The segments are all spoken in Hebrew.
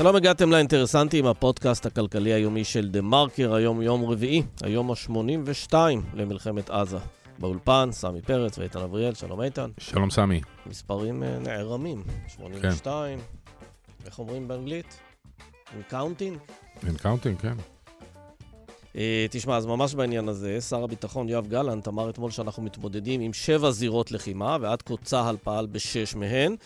שלום הגעתם לאינטרסנטים, הפודקאסט הכלכלי היומי של דה מרקר, היום יום רביעי, היום ה-82 למלחמת עזה. באולפן, סמי פרץ ואיתן אבריאל, שלום איתן. שלום סמי. מספרים uh, נערמים, 82, כן. איך אומרים באנגלית? and counting? and counting, כן. Uh, תשמע, אז ממש בעניין הזה, שר הביטחון יואב גלנט אמר אתמול שאנחנו מתמודדים עם שבע זירות לחימה, ועד כה צה"ל פעל בשש מהן.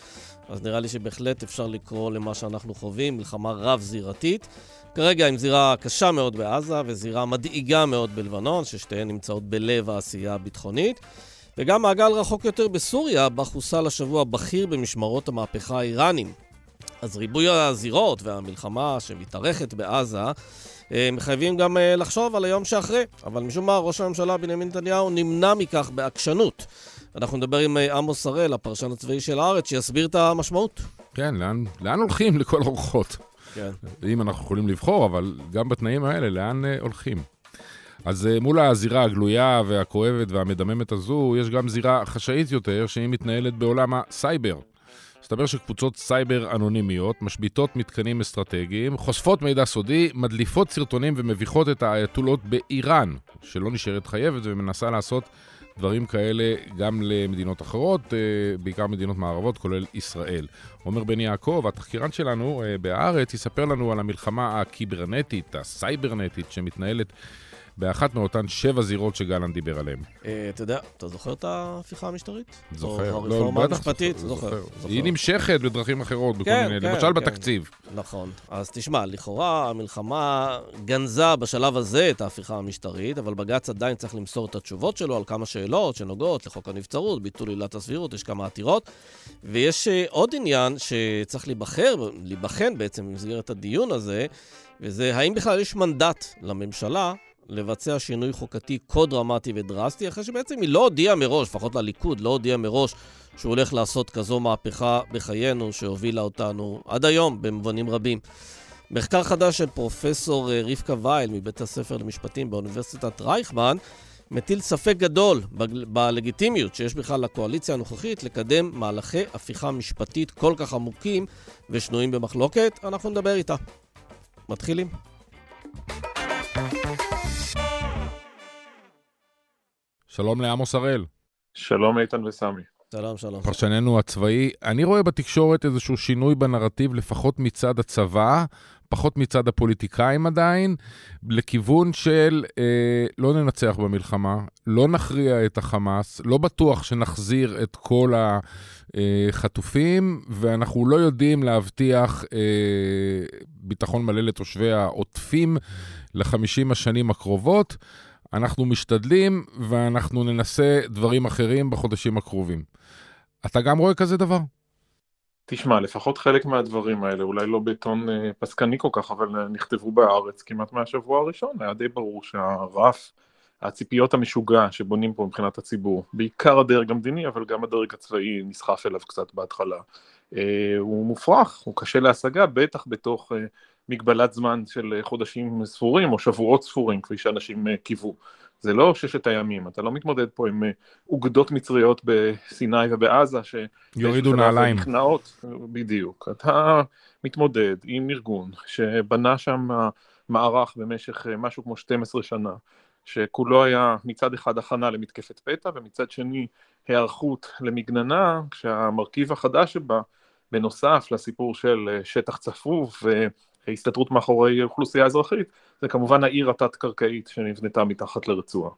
אז נראה לי שבהחלט אפשר לקרוא למה שאנחנו חווים מלחמה רב-זירתית. כרגע עם זירה קשה מאוד בעזה וזירה מדאיגה מאוד בלבנון, ששתיהן נמצאות בלב העשייה הביטחונית. וגם מעגל רחוק יותר בסוריה, בה חוסל השבוע בכיר במשמרות המהפכה האיראנים. אז ריבוי הזירות והמלחמה שמתארכת בעזה אה, מחייבים גם אה, לחשוב על היום שאחרי. אבל משום מה, ראש הממשלה בנימין נתניהו נמנע מכך בעקשנות. אנחנו נדבר עם אה, עמוס הראל, הפרשן הצבאי של הארץ, שיסביר את המשמעות. כן, לאן, לאן הולכים לכל הרוחות? כן. אם אנחנו יכולים לבחור, אבל גם בתנאים האלה, לאן הולכים? אז מול הזירה הגלויה והכואבת והמדממת הזו, יש גם זירה חשאית יותר, שהיא מתנהלת בעולם הסייבר. מסתבר שקבוצות סייבר אנונימיות משביתות מתקנים אסטרטגיים, חושפות מידע סודי, מדליפות סרטונים ומביכות את האייתולות באיראן, שלא נשארת חייבת ומנסה לעשות דברים כאלה גם למדינות אחרות, אה, בעיקר מדינות מערבות, כולל ישראל. עומר בן יעקב, התחקירן שלנו אה, בהארץ, יספר לנו על המלחמה הקיברנטית, הסייברנטית, שמתנהלת באחת מאותן שבע זירות שגלנט דיבר עליהן. אה, אתה יודע, אתה זוכר את ההפיכה המשטרית? זוכר. או הרפורמה לא, המשפטית? זוכר. היא נמשכת בדרכים אחרות, בכל כן, מיני, כן, למשל כן. בתקציב. נכון. אז תשמע, לכאורה המלחמה גנזה בשלב הזה את ההפיכה המשטרית, אבל בג"ץ עדיין צריך למסור את התשובות שלו על כמה שאלות שנוגעות לחוק הנבצרות, ביטול עילת הסבירות, יש כמה עתירות. ויש אה, עוד עניין שצריך להיבחר, להיבחן בעצם במסגרת הדיון הזה, וזה האם בכלל יש מנדט לממשלה לבצע שינוי חוקתי כה דרמטי ודרסטי, אחרי שבעצם היא לא הודיעה מראש, לפחות לליכוד, לא הודיעה מראש שהוא הולך לעשות כזו מהפכה בחיינו, שהובילה אותנו עד היום במובנים רבים. מחקר חדש של פרופסור אה, רבקה וייל מבית הספר למשפטים באוניברסיטת רייכמן מטיל ספק גדול בלגיטימיות שיש בכלל לקואליציה הנוכחית לקדם מהלכי הפיכה משפטית כל כך עמוקים ושנויים במחלוקת. אנחנו נדבר איתה. מתחילים. שלום לעמוס הראל. שלום איתן וסמי. שלום, שלום. פרשננו הצבאי, אני רואה בתקשורת איזשהו שינוי בנרטיב, לפחות מצד הצבא, פחות מצד הפוליטיקאים עדיין, לכיוון של אה, לא ננצח במלחמה, לא נכריע את החמאס, לא בטוח שנחזיר את כל החטופים, ואנחנו לא יודעים להבטיח אה, ביטחון מלא לתושבי העוטפים לחמישים השנים הקרובות. אנחנו משתדלים ואנחנו ננסה דברים אחרים בחודשים הקרובים. אתה גם רואה כזה דבר? תשמע, לפחות חלק מהדברים האלה, אולי לא בטון אה, פסקני כל כך, אבל אה, נכתבו בארץ כמעט מהשבוע הראשון, היה די ברור שהרף, הציפיות המשוגע שבונים פה מבחינת הציבור, בעיקר הדרג המדיני, אבל גם הדרג הצבאי נסחף אליו קצת בהתחלה, אה, הוא מופרך, הוא קשה להשגה, בטח בתוך מגבלת זמן של חודשים ספורים או שבועות ספורים, כפי שאנשים קיוו. זה לא ששת הימים, אתה לא מתמודד פה עם אוגדות מצריות בסיני ובעזה, ש... יורידו נעליים. נכנעות, בדיוק. אתה מתמודד עם ארגון שבנה שם מערך במשך משהו כמו 12 שנה, שכולו היה מצד אחד הכנה למתקפת פתע, ומצד שני היערכות למגננה, כשהמרכיב החדש שבה, בנוסף לסיפור של שטח צפוף הסתתרות מאחורי אוכלוסייה אזרחית, זה כמובן העיר התת-קרקעית שנבנתה מתחת לרצועה.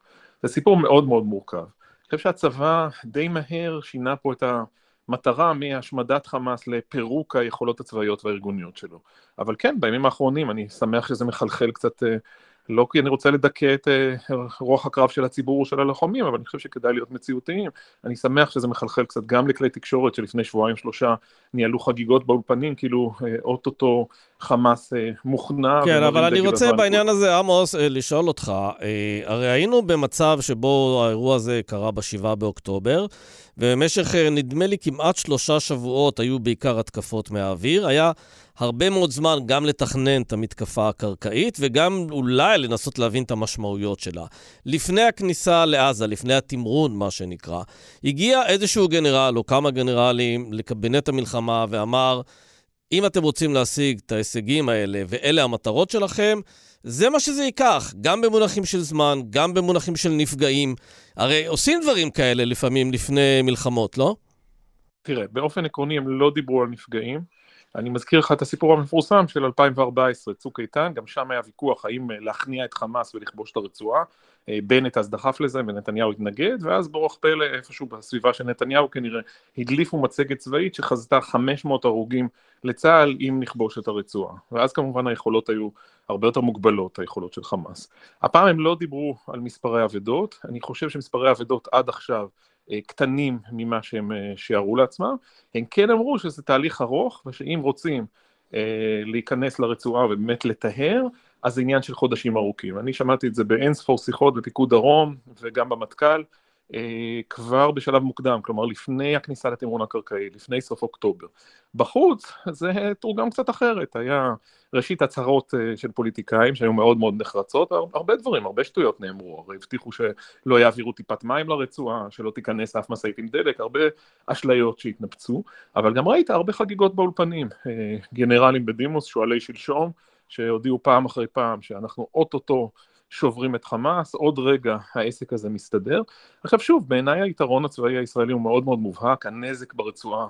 זה סיפור מאוד מאוד מורכב. אני חושב שהצבא די מהר שינה פה את המטרה מהשמדת חמאס לפירוק היכולות הצבאיות והארגוניות שלו. אבל כן, בימים האחרונים אני שמח שזה מחלחל קצת אה, לא כי אני רוצה לדכא את uh, רוח הקרב של הציבור של הלוחמים, אבל אני חושב שכדאי להיות מציאותיים. אני שמח שזה מחלחל קצת גם לכלי תקשורת שלפני שבועיים שלושה ניהלו חגיגות באולפנים, כאילו uh, אוטוטו חמאס uh, מוכנע. כן, אבל אני רוצה בעניין הזה, עמוס, uh, לשאול אותך, uh, הרי היינו במצב שבו האירוע הזה קרה ב-7 באוקטובר, ובמשך נדמה לי כמעט שלושה שבועות היו בעיקר התקפות מהאוויר. היה הרבה מאוד זמן גם לתכנן את המתקפה הקרקעית וגם אולי לנסות להבין את המשמעויות שלה. לפני הכניסה לעזה, לפני התמרון, מה שנקרא, הגיע איזשהו גנרל או כמה גנרלים לקבינט המלחמה ואמר, אם אתם רוצים להשיג את ההישגים האלה ואלה המטרות שלכם, זה מה שזה ייקח, גם במונחים של זמן, גם במונחים של נפגעים. הרי עושים דברים כאלה לפעמים לפני מלחמות, לא? תראה, באופן עקרוני הם לא דיברו על נפגעים. אני מזכיר לך את הסיפור המפורסם של 2014, צוק איתן, גם שם היה ויכוח האם להכניע את חמאס ולכבוש את הרצועה. אה, בנט אז דחף לזה ונתניהו התנגד, ואז באורח פלא איפשהו בסביבה של נתניהו כנראה הדליפו מצגת צבאית שחזתה 500 הרוגים לצה"ל אם נכבוש את הרצועה. ואז כמובן היכולות היו הרבה יותר מוגבלות, היכולות של חמאס. הפעם הם לא דיברו על מספרי אבדות, אני חושב שמספרי אבדות עד עכשיו אה, קטנים ממה שהם אה, שיערו לעצמם, הם כן אמרו שזה תהליך ארוך ושאם רוצים להיכנס לרצועה ובאמת לטהר, אז זה עניין של חודשים ארוכים. אני שמעתי את זה באין ספור שיחות בפיקוד דרום וגם במטכ"ל, אה, כבר בשלב מוקדם, כלומר לפני הכניסה לתמרון הקרקעי, לפני סוף אוקטובר. בחוץ זה תורגם קצת אחרת, היה ראשית הצהרות אה, של פוליטיקאים שהיו מאוד מאוד נחרצות, הרבה דברים, הרבה שטויות נאמרו, הרי הבטיחו שלא יעבירו טיפת מים לרצועה, שלא תיכנס אף משאית עם דלק, הרבה אשליות שהתנפצו, אבל גם ראית הרבה חגיגות באולפנים, אה, גנרלים בדימוס, שועלי שלשום, שהודיעו פעם אחרי פעם שאנחנו אוטוטו שוברים את חמאס, עוד רגע העסק הזה מסתדר. עכשיו שוב, בעיניי היתרון הצבאי הישראלי הוא מאוד מאוד מובהק, הנזק ברצועה,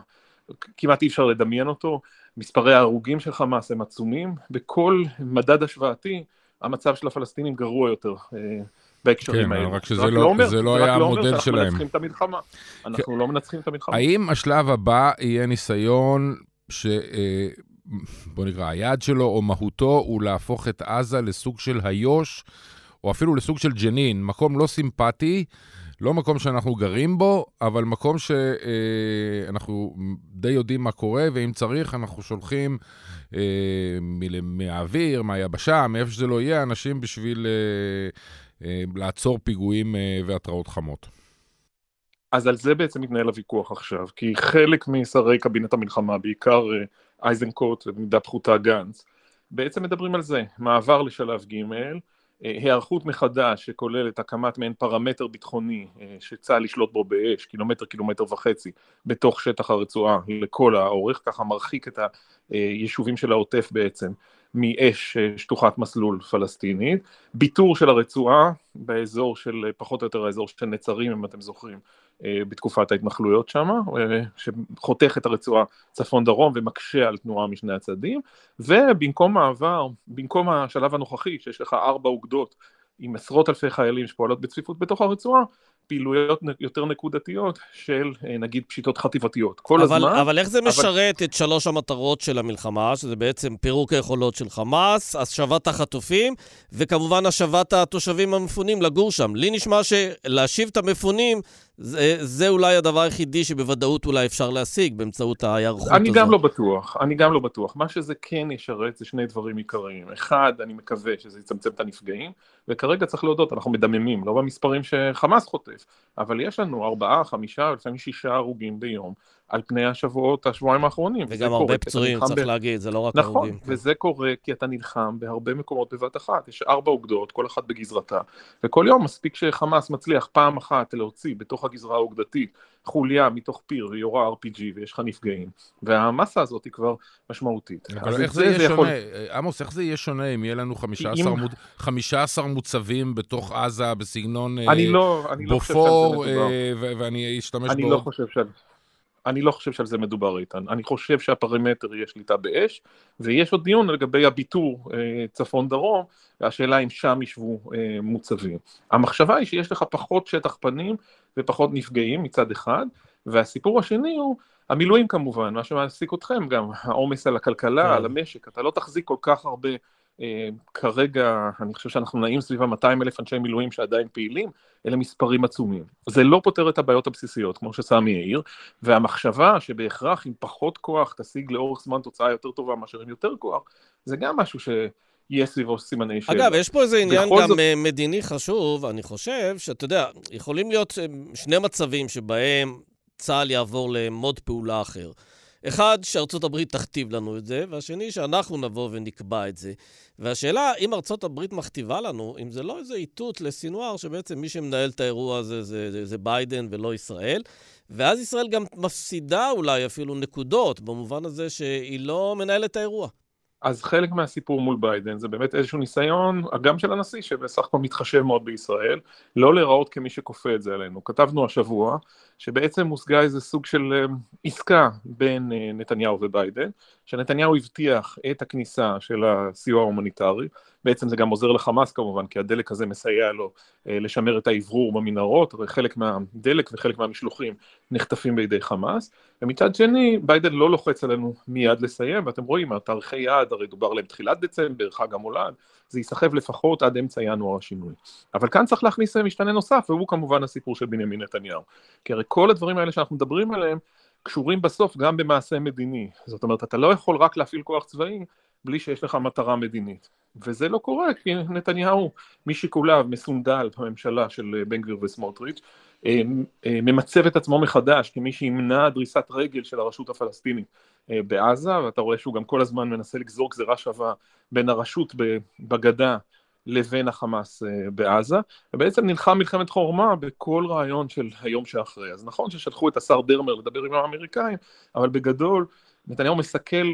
כמעט אי אפשר לדמיין אותו, מספרי ההרוגים של חמאס הם עצומים, בכל מדד השוואתי המצב של הפלסטינים גרוע יותר. אה, בהקשרים כן, האלה. רק שזה רק לא, לא, אומר, זה לא היה לא המודל שלהם. אנחנו לא מנצחים את המלחמה. אנחנו כן. לא מנצחים את המלחמה. האם השלב הבא יהיה ניסיון ש... בוא נקרא, היעד שלו או מהותו הוא להפוך את עזה לסוג של היו"ש, או אפילו לסוג של ג'נין, מקום לא סימפטי, לא מקום שאנחנו גרים בו, אבל מקום שאנחנו אה, די יודעים מה קורה, ואם צריך, אנחנו שולחים אה, מהאוויר, מהיבשה, מאיפה שזה לא יהיה, אנשים בשביל אה, לעצור פיגועים והתרעות חמות. אז על זה בעצם מתנהל הוויכוח עכשיו, כי חלק משרי קבינט המלחמה, בעיקר אה, אייזנקוט ובמידה פחותה גנץ, בעצם מדברים על זה, מעבר לשלב ג', אה, היערכות מחדש שכוללת הקמת מעין פרמטר ביטחוני אה, שצה"ל ישלוט בו באש, קילומטר, קילומטר וחצי, בתוך שטח הרצועה לכל האורך, ככה מרחיק את היישובים של העוטף בעצם מאש אה, שטוחת מסלול פלסטינית, ביטור של הרצועה באזור של, פחות או יותר האזור של נצרים אם אתם זוכרים, אה, בתקופת ההתנחלויות שם, אה, שחותך את הרצועה צפון-דרום ומקשה על תנועה משני הצדדים, ובמקום מעבר, במקום השלב הנוכחי, שיש לך ארבע אוגדות עם עשרות אלפי חיילים שפועלות בצפיפות בתוך הרצועה, פעילויות יותר נקודתיות של אה, נגיד פשיטות חטיבתיות. כל אבל, הזמן... אבל איך זה אבל... משרת את שלוש המטרות של המלחמה, שזה בעצם פירוק היכולות של חמאס, השבת החטופים, וכמובן השבת התושבים המפונים לגור שם. לי נשמע שלהשיב את המפונים זה, זה אולי הדבר היחידי שבוודאות אולי אפשר להשיג באמצעות ההיערכות הזאת. אני גם לא בטוח, אני גם לא בטוח. מה שזה כן ישרת זה שני דברים עיקריים. אחד, אני מקווה שזה יצמצם את הנפגעים, וכרגע צריך להודות, אנחנו מדממים, לא במספרים שחמאס חוטף, אבל יש לנו ארבעה, חמישה, לפעמים שישה הרוגים ביום. על פני השבועות, השבועיים האחרונים. וגם הרבה פצועים, צריך ב... להגיד, זה לא רק נכון, הרוגים. נכון, וזה קורה כי אתה נלחם בהרבה מקומות בבת אחת. יש ארבע אוגדות, כל אחת בגזרתה, וכל יום מספיק שחמאס מצליח פעם אחת להוציא בתוך הגזרה האוגדתית חוליה מתוך פיר ויורה RPG ויש לך נפגעים, והמסה הזאת היא כבר משמעותית. אבל איך זה, זה יהיה שונה, יכול... עמוס, איך זה יהיה שונה אם יהיה לנו 15, אם... מוצ... 15 מוצבים בתוך עזה בסגנון אני לא, אני בופור, לא אה, ואני אשתמש אני בו... לא חושב שעל... אני לא חושב שעל זה מדובר איתן, אני חושב שהפרמטר יהיה שליטה באש, ויש עוד דיון לגבי הביטור אה, צפון-דרום, והשאלה אם שם ישבו אה, מוצבים. המחשבה היא שיש לך פחות שטח פנים ופחות נפגעים מצד אחד, והסיפור השני הוא המילואים כמובן, מה שמעסיק אתכם גם, העומס על הכלכלה, כן. על המשק, אתה לא תחזיק כל כך הרבה כרגע אני חושב שאנחנו נעים סביב ה-200 אלף אנשי מילואים שעדיין פעילים, אלה מספרים עצומים. זה לא פותר את הבעיות הבסיסיות, כמו שסמי העיר, והמחשבה שבהכרח עם פחות כוח תשיג לאורך זמן תוצאה יותר טובה מאשר עם יותר כוח, זה גם משהו ש... יהיה סביבו סימני שאלה. אגב, יש פה איזה עניין גם זאת... מדיני חשוב, אני חושב, שאתה יודע, יכולים להיות אה, שני מצבים שבהם צה"ל יעבור למוד פעולה אחר. אחד, שארצות הברית תכתיב לנו את זה, והשני, שאנחנו נבוא ונקבע את זה. והשאלה, אם ארצות הברית מכתיבה לנו, אם זה לא איזה איתות לסינואר, שבעצם מי שמנהל את האירוע הזה זה, זה, זה ביידן ולא ישראל, ואז ישראל גם מפסידה אולי אפילו נקודות, במובן הזה שהיא לא מנהלת את האירוע. אז חלק מהסיפור מול ביידן זה באמת איזשהו ניסיון, גם של הנשיא, שבסך הכל מתחשב מאוד בישראל, לא להיראות כמי שכופה את זה עלינו. כתבנו השבוע, שבעצם הושגה איזה סוג של אה, עסקה בין אה, נתניהו וביידן, שנתניהו הבטיח את הכניסה של הסיוע ההומניטרי, בעצם זה גם עוזר לחמאס כמובן, כי הדלק הזה מסייע לו אה, לשמר את האוורור במנהרות, הרי חלק מהדלק וחלק מהמשלוחים נחטפים בידי חמאס, ומצד שני, ביידן לא לוחץ עלינו מיד לסיים, ואתם רואים, התאריכי יעד, הרי דובר עליהם תחילת דצמבר, חג המולד, זה ייסחב לפחות עד אמצע ינואר השינוי. אבל כאן צריך להכניס משתנה נוסף, והוא כמובן הסיפור של בנימין נתניהו. כי הרי כל הדברים האלה שאנחנו מדברים עליהם, קשורים בסוף גם במעשה מדיני. זאת אומרת, אתה לא יכול רק להפעיל כוח צבאי בלי שיש לך מטרה מדינית. וזה לא קורה, כי נתניהו, משיקוליו מסונדל בממשלה של בן גביר וסמוטריץ', אה, אה, ממצב את עצמו מחדש כמי שימנע דריסת רגל של הרשות הפלסטינית אה, בעזה, ואתה רואה שהוא גם כל הזמן מנסה לגזור גזירה שווה בין הרשות בגדה לבין החמאס בעזה, ובעצם נלחם מלחמת חורמה בכל רעיון של היום שאחרי. אז נכון ששלחו את השר דרמר לדבר עם האמריקאים, אבל בגדול נתניהו מסכל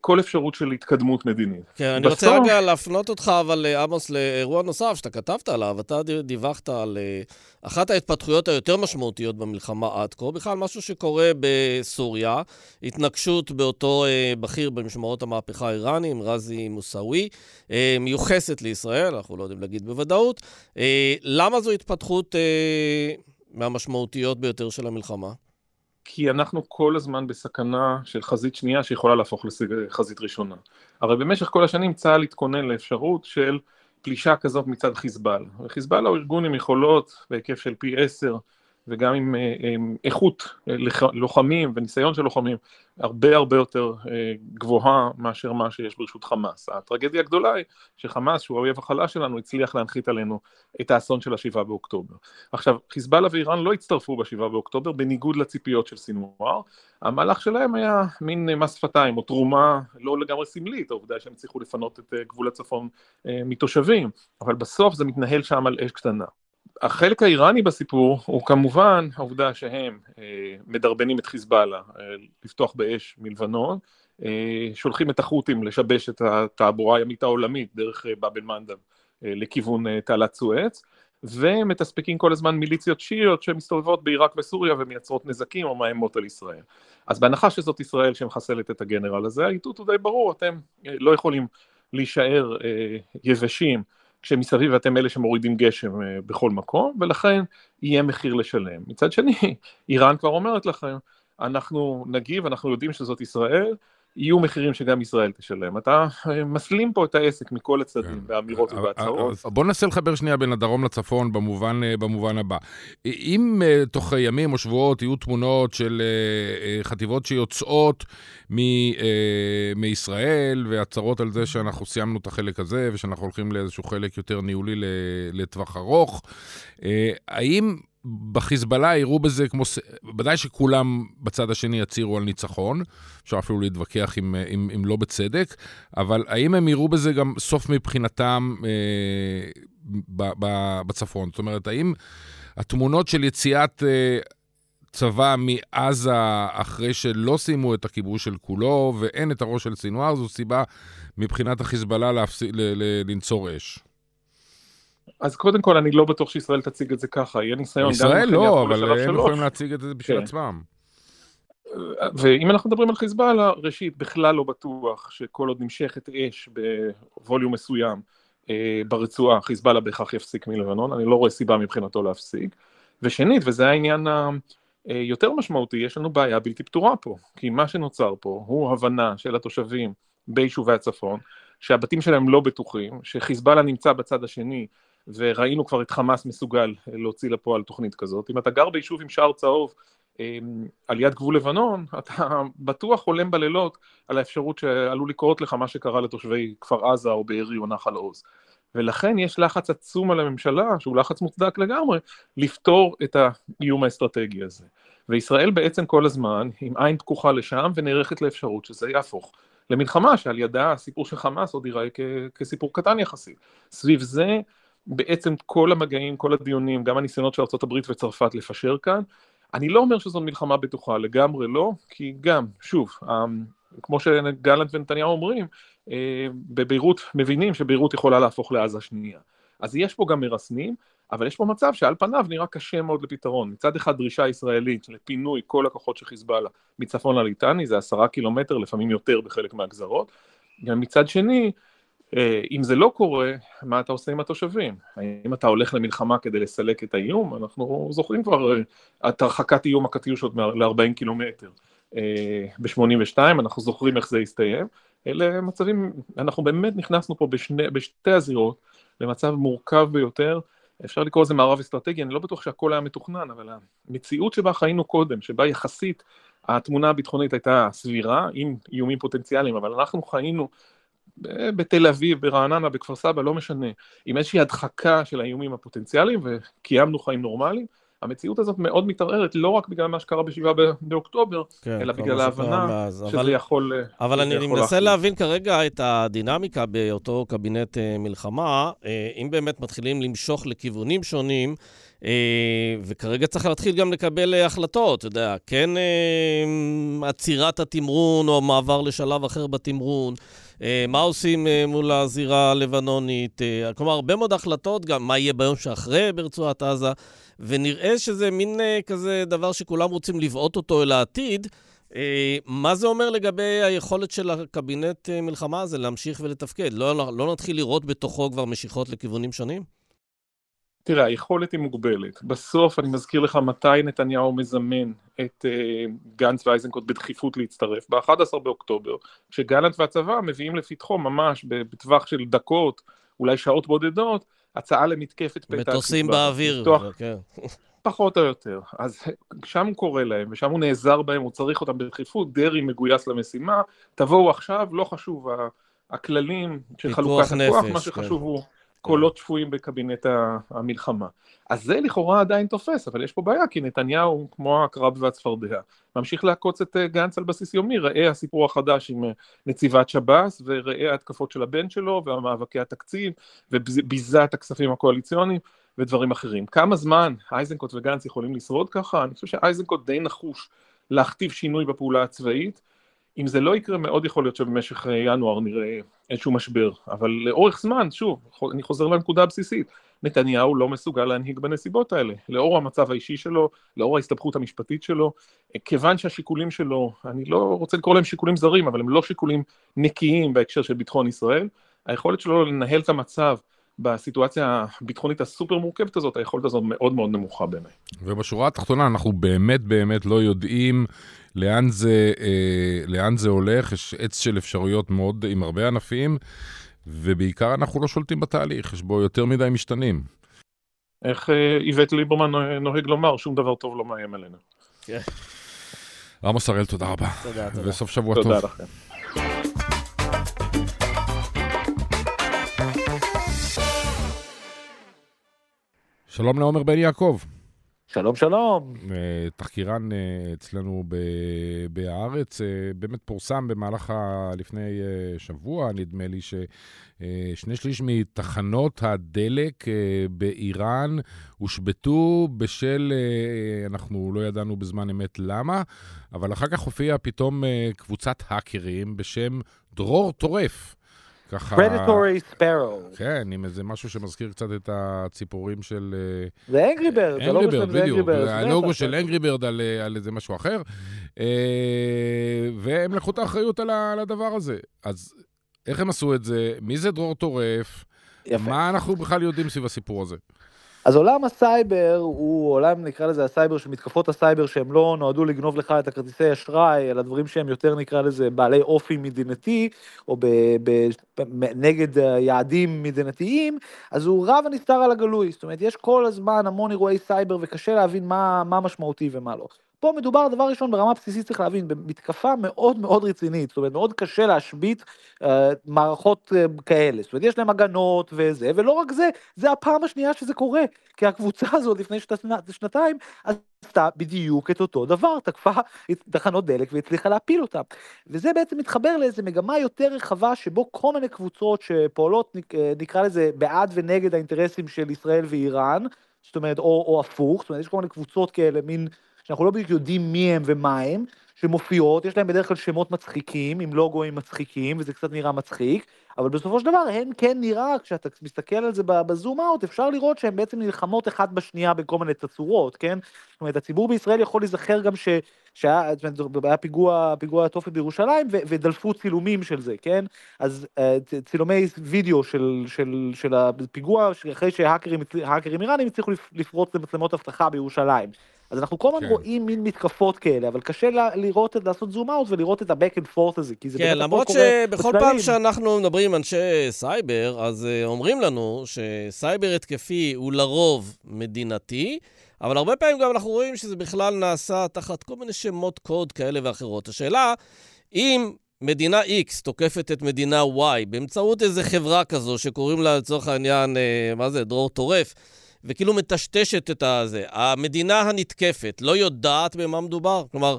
כל אפשרות של התקדמות מדינית. כן, אני בסוף... רוצה רגע להפנות אותך, אבל אה, עמוס, לאירוע נוסף שאתה כתבת עליו. אתה דיווחת על אה, אחת ההתפתחויות היותר משמעותיות במלחמה עד כה, בכלל משהו שקורה בסוריה, התנגשות באותו אה, בכיר במשמרות המהפכה האיראנים, רזי מוסאווי, מיוחסת לישראל, אנחנו לא יודעים להגיד בוודאות. למה זו התפתחות מהמשמעותיות ביותר של המלחמה? כי אנחנו כל הזמן בסכנה של חזית שנייה שיכולה להפוך לחזית ראשונה. הרי במשך כל השנים צה"ל התכונן לאפשרות של פלישה כזאת מצד חיזבאללה. וחיזבאללה הוא ארגון עם יכולות בהיקף של פי עשר וגם עם, אה, איכות אה, לוחמים וניסיון של לוחמים הרבה הרבה יותר אה, גבוהה מאשר מה שיש ברשות חמאס. הטרגדיה הגדולה היא שחמאס, שהוא האויב החלש שלנו, הצליח להנחית עלינו את האסון של השבעה באוקטובר. עכשיו, חיזבאללה ואיראן לא הצטרפו בשבעה באוקטובר בניגוד לציפיות של סינואר, המהלך שלהם היה מין מס שפתיים או תרומה לא לגמרי סמלית, העובדה שהם הצליחו לפנות את גבול הצפון מתושבים, אבל בסוף זה מתנהל שם על אש קטנה. החלק האיראני בסיפור הוא כמובן העובדה שהם אה, מדרבנים את חיזבאללה אה, לפתוח באש מלבנון, אה, שולחים את החות'ים לשבש את התעבורה הימית העולמית דרך באב אל-מנדב לכיוון תעלת סואץ, ומתספקים כל הזמן מיליציות שיעיות שמסתובבות בעיראק וסוריה ומייצרות נזקים או מאיימות על ישראל. אז בהנחה שזאת ישראל שמחסלת את הגנרל הזה, האיתות הוא די ברור, אתם לא יכולים להישאר יבשים כשמסביב אתם אלה שמורידים גשם אה, בכל מקום, ולכן יהיה מחיר לשלם. מצד שני, איראן כבר אומרת לכם, אנחנו נגיב, אנחנו יודעים שזאת ישראל, יהיו מחירים שגם ישראל תשלם. אתה אה, מסלים פה את העסק מכל הצדדים, כן. באמירות אה, ובהצהרות. בוא ננסה לחבר שנייה בין הדרום לצפון במובן, במובן הבא. אם תוך ימים או שבועות יהיו תמונות של חטיבות שיוצאות מ, מישראל, והצהרות על זה שאנחנו סיימנו את החלק הזה, ושאנחנו הולכים לאיזשהו חלק יותר ניהולי לטווח ארוך, האם בחיזבאללה יראו בזה כמו, ודאי שכולם בצד השני יצהירו על ניצחון, אפשר אפילו להתווכח אם, אם, אם לא בצדק, אבל האם הם יראו בזה גם סוף מבחינתם אה, ב, ב, בצפון? זאת אומרת, האם התמונות של יציאת אה, צבא מעזה אחרי שלא סיימו את הכיבוש של כולו ואין את הראש של סינואר, זו סיבה מבחינת החיזבאללה להפס... ל, ל, לנצור אש? אז קודם כל, אני לא בטוח שישראל תציג את זה ככה, יהיה ניסיון ישראל לא, אבל הם יכולים להציג את זה בשביל כן. עצמם. ואם אנחנו מדברים על חיזבאללה, ראשית, בכלל לא בטוח שכל עוד נמשכת אש בווליום מסוים אה, ברצועה, חיזבאללה בהכרח יפסיק מלבנון, אני לא רואה סיבה מבחינתו להפסיק. ושנית, וזה העניין היותר משמעותי, יש לנו בעיה בלתי פתורה פה, כי מה שנוצר פה הוא הבנה של התושבים ביישובי הצפון, שהבתים שלהם לא בטוחים, שחיזבאללה נמצא בצד השני וראינו כבר את חמאס מסוגל להוציא לפועל תוכנית כזאת. אם אתה גר ביישוב עם שער צהוב אמ, על יד גבול לבנון, אתה בטוח חולם בלילות על האפשרות שעלול לקרות לך מה שקרה לתושבי כפר עזה או בארי או נחל עוז. ולכן יש לחץ עצום על הממשלה, שהוא לחץ מוצדק לגמרי, לפתור את האיום האסטרטגי הזה. וישראל בעצם כל הזמן עם עין פקוחה לשם ונערכת לאפשרות שזה יהפוך למלחמה שעל ידה הסיפור של חמאס עוד ייראה כסיפור קטן יחסית. סביב זה בעצם כל המגעים, כל הדיונים, גם הניסיונות של ארה"ב וצרפת לפשר כאן, אני לא אומר שזו מלחמה בטוחה, לגמרי לא, כי גם, שוב, כמו שגלנט ונתניהו אומרים, בביירות מבינים שביירות יכולה להפוך לעזה שנייה. אז יש פה גם מרסנים, אבל יש פה מצב שעל פניו נראה קשה מאוד לפתרון. מצד אחד דרישה ישראלית לפינוי כל הכוחות של חיזבאללה מצפון לליטני, זה עשרה קילומטר, לפעמים יותר בחלק מהגזרות. מצד שני, אה, אם זה לא קורה, מה אתה עושה עם התושבים? האם אתה הולך למלחמה כדי לסלק את האיום? אנחנו זוכרים כבר אה, את הרחקת איום הקטיושות ל-40 קילומטר. אה, ב-82, אנחנו זוכרים איך זה הסתיים. אלה מצבים, אנחנו באמת נכנסנו פה בשני, בשתי הזירות למצב מורכב ביותר. אפשר לקרוא לזה מערב אסטרטגי, אני לא בטוח שהכל היה מתוכנן, אבל המציאות שבה חיינו קודם, שבה יחסית התמונה הביטחונית הייתה סבירה, עם איומים פוטנציאליים, אבל אנחנו חיינו בתל אביב, ברעננה, בכפר סבא, לא משנה, עם איזושהי הדחקה של האיומים הפוטנציאליים וקיימנו חיים נורמליים, המציאות הזאת מאוד מתערערת, לא רק בגלל מה שקרה ב-7 באוקטובר, כן, אלא בגלל ההבנה שזה אבל, יכול... אבל אני, מנסה להחליט. להבין כרגע את הדינמיקה באותו קבינט uh, מלחמה, uh, אם באמת מתחילים למשוך לכיוונים שונים, וכרגע צריך להתחיל גם לקבל uh, החלטות, אתה יודע, כן uh, עצירת התמרון או מעבר לשלב אחר בתמרון. אה, מה עושים אה, מול הזירה הלבנונית, אה, כלומר, הרבה מאוד החלטות, גם מה יהיה ביום שאחרי ברצועת עזה, ונראה שזה מין כזה דבר שכולם רוצים לבעוט אותו אל העתיד. מה זה אומר לגבי היכולת של הקבינט מלחמה הזה להמשיך ולתפקד? לא, לא, לא נתחיל לראות בתוכו כבר משיכות לכיוונים שונים? תראה, היכולת היא מוגבלת. בסוף, אני מזכיר לך מתי נתניהו מזמן את uh, גנץ ואייזנקוט בדחיפות להצטרף, ב-11 באוקטובר, כשגלנט והצבא מביאים לפתחו ממש בטווח של דקות, אולי שעות בודדות, הצעה למתקפת פתע. מטוסים באוויר. לפתוח... כן. פחות או יותר. אז שם הוא קורא להם, ושם הוא נעזר בהם, הוא צריך אותם בדחיפות, דרעי מגויס למשימה, תבואו עכשיו, לא חשוב, הכללים של חלוקת הכוח, מה שחשוב כן. הוא קולות שפויים בקבינט המלחמה. אז זה לכאורה עדיין תופס, אבל יש פה בעיה, כי נתניהו, כמו הקרב והצפרדע, ממשיך לעקוץ את אה, גנץ על בסיס יומי, ראה הסיפור החדש עם אה, נציבת שב"ס, וראה ההתקפות של הבן שלו, והמאבקי התקציב, וביזה את הכספים הקואליציוניים, ודברים אחרים. כמה זמן אייזנקוט וגנץ יכולים לשרוד ככה? אני חושב שאייזנקוט די נחוש להכתיב שינוי בפעולה הצבאית, אם זה לא יקרה, מאוד יכול להיות שבמשך אה, ינואר נראה איזשהו משבר, אבל לאורך זמן, שוב, אני חוזר לנקודה הבסיסית, נתניהו לא מסוגל להנהיג בנסיבות האלה, לאור המצב האישי שלו, לאור ההסתבכות המשפטית שלו, כיוון שהשיקולים שלו, אני לא רוצה לקרוא להם שיקולים זרים, אבל הם לא שיקולים נקיים בהקשר של ביטחון ישראל, היכולת שלו לנהל את המצב בסיטואציה הביטחונית הסופר מורכבת הזאת, היכולת הזאת מאוד מאוד נמוכה בעיניי. ובשורה התחתונה, אנחנו באמת באמת לא יודעים לאן זה, אה, לאן זה הולך, יש עץ של אפשרויות מאוד עם הרבה ענפים, ובעיקר אנחנו לא שולטים בתהליך, יש בו יותר מדי משתנים. איך אה, איווט ליברמן נוהג לומר, שום דבר טוב לא מאיים עלינו. כן. עמוס הראל, תודה רבה. תודה, תודה. וסוף שבוע תודה טוב. תודה לכם. שלום לעומר בן יעקב. שלום, שלום. אה, תחקירן אה, אצלנו בהארץ, אה, באמת פורסם במהלך ה... לפני שבוע, נדמה לי, ששני שליש מתחנות הדלק באיראן הושבתו בשל, אנחנו לא ידענו בזמן אמת למה, אבל אחר כך הופיעה פתאום קבוצת האקרים בשם דרור טורף. ככה... Predatory Sparrow. כן, עם איזה משהו שמזכיר קצת את הציפורים של... אה, זה אנגרי ברד, זה לא שלהם זה אנגרי ברד. הלוגו של אנגרי ברד על, אה, על איזה משהו אחר, אה, והם לקחו את האחריות על הדבר הזה. אז איך הם עשו את זה? מי זה דרור טורף? יפה. מה אנחנו בכלל יודעים סביב הסיפור הזה? אז עולם הסייבר הוא עולם, נקרא לזה הסייבר של מתקפות הסייבר שהם לא נועדו לגנוב לך את הכרטיסי אשראי, אלא דברים שהם יותר נקרא לזה בעלי אופי מדינתי, או ב, ב, נגד יעדים מדינתיים, אז הוא רב הנסתר על הגלוי. זאת אומרת, יש כל הזמן המון אירועי סייבר וקשה להבין מה, מה משמעותי ומה לא. פה מדובר, דבר ראשון, ברמה בסיסית צריך להבין, במתקפה מאוד מאוד רצינית, זאת אומרת, מאוד קשה להשבית uh, מערכות uh, כאלה, זאת אומרת, יש להם הגנות וזה, ולא רק זה, זה הפעם השנייה שזה קורה, כי הקבוצה הזאת לפני שת, שנתיים עשתה בדיוק את אותו דבר, תקפה תחנות דלק והצליחה להפיל אותם. וזה בעצם מתחבר לאיזו מגמה יותר רחבה, שבו כל מיני קבוצות שפועלות, אה, נקרא לזה, בעד ונגד האינטרסים של ישראל ואיראן, זאת אומרת, או, או הפוך, זאת אומרת, יש כל מיני קבוצות כאלה, מין... שאנחנו לא בדיוק יודעים מי הם ומה הם, שמופיעות, יש להם בדרך כלל שמות מצחיקים, עם לוגוים מצחיקים, וזה קצת נראה מצחיק, אבל בסופו של דבר הן כן נראה, כשאתה מסתכל על זה בזום אאוט, אפשר לראות שהן בעצם נלחמות אחת בשנייה בכל מיני תצורות, כן? זאת אומרת, הציבור בישראל יכול להיזכר גם ש... שהיה, זאת אומרת, היה פיגוע, פיגוע התופת בירושלים, ו, ודלפו צילומים של זה, כן? אז אה, צילומי וידאו של, של, של הפיגוע, אחרי שהאקרים איראנים הצליחו לפרוץ למצלמות אבטחה בירושלים. אז אנחנו כל הזמן כן. רואים מין מתקפות כאלה, אבל קשה לראות, לעשות zoom out ולראות את ה-back and forth הזה, כי זה כן, למרות שבכל פעם שאנחנו מדברים עם אנשי סייבר, אז uh, אומרים לנו שסייבר התקפי הוא לרוב מדינתי, אבל הרבה פעמים גם אנחנו רואים שזה בכלל נעשה תחת כל מיני שמות קוד כאלה ואחרות. השאלה, אם מדינה X תוקפת את מדינה Y באמצעות איזה חברה כזו שקוראים לה לצורך העניין, uh, מה זה, דרור טורף, וכאילו מטשטשת את הזה. המדינה הנתקפת לא יודעת במה מדובר? כלומר,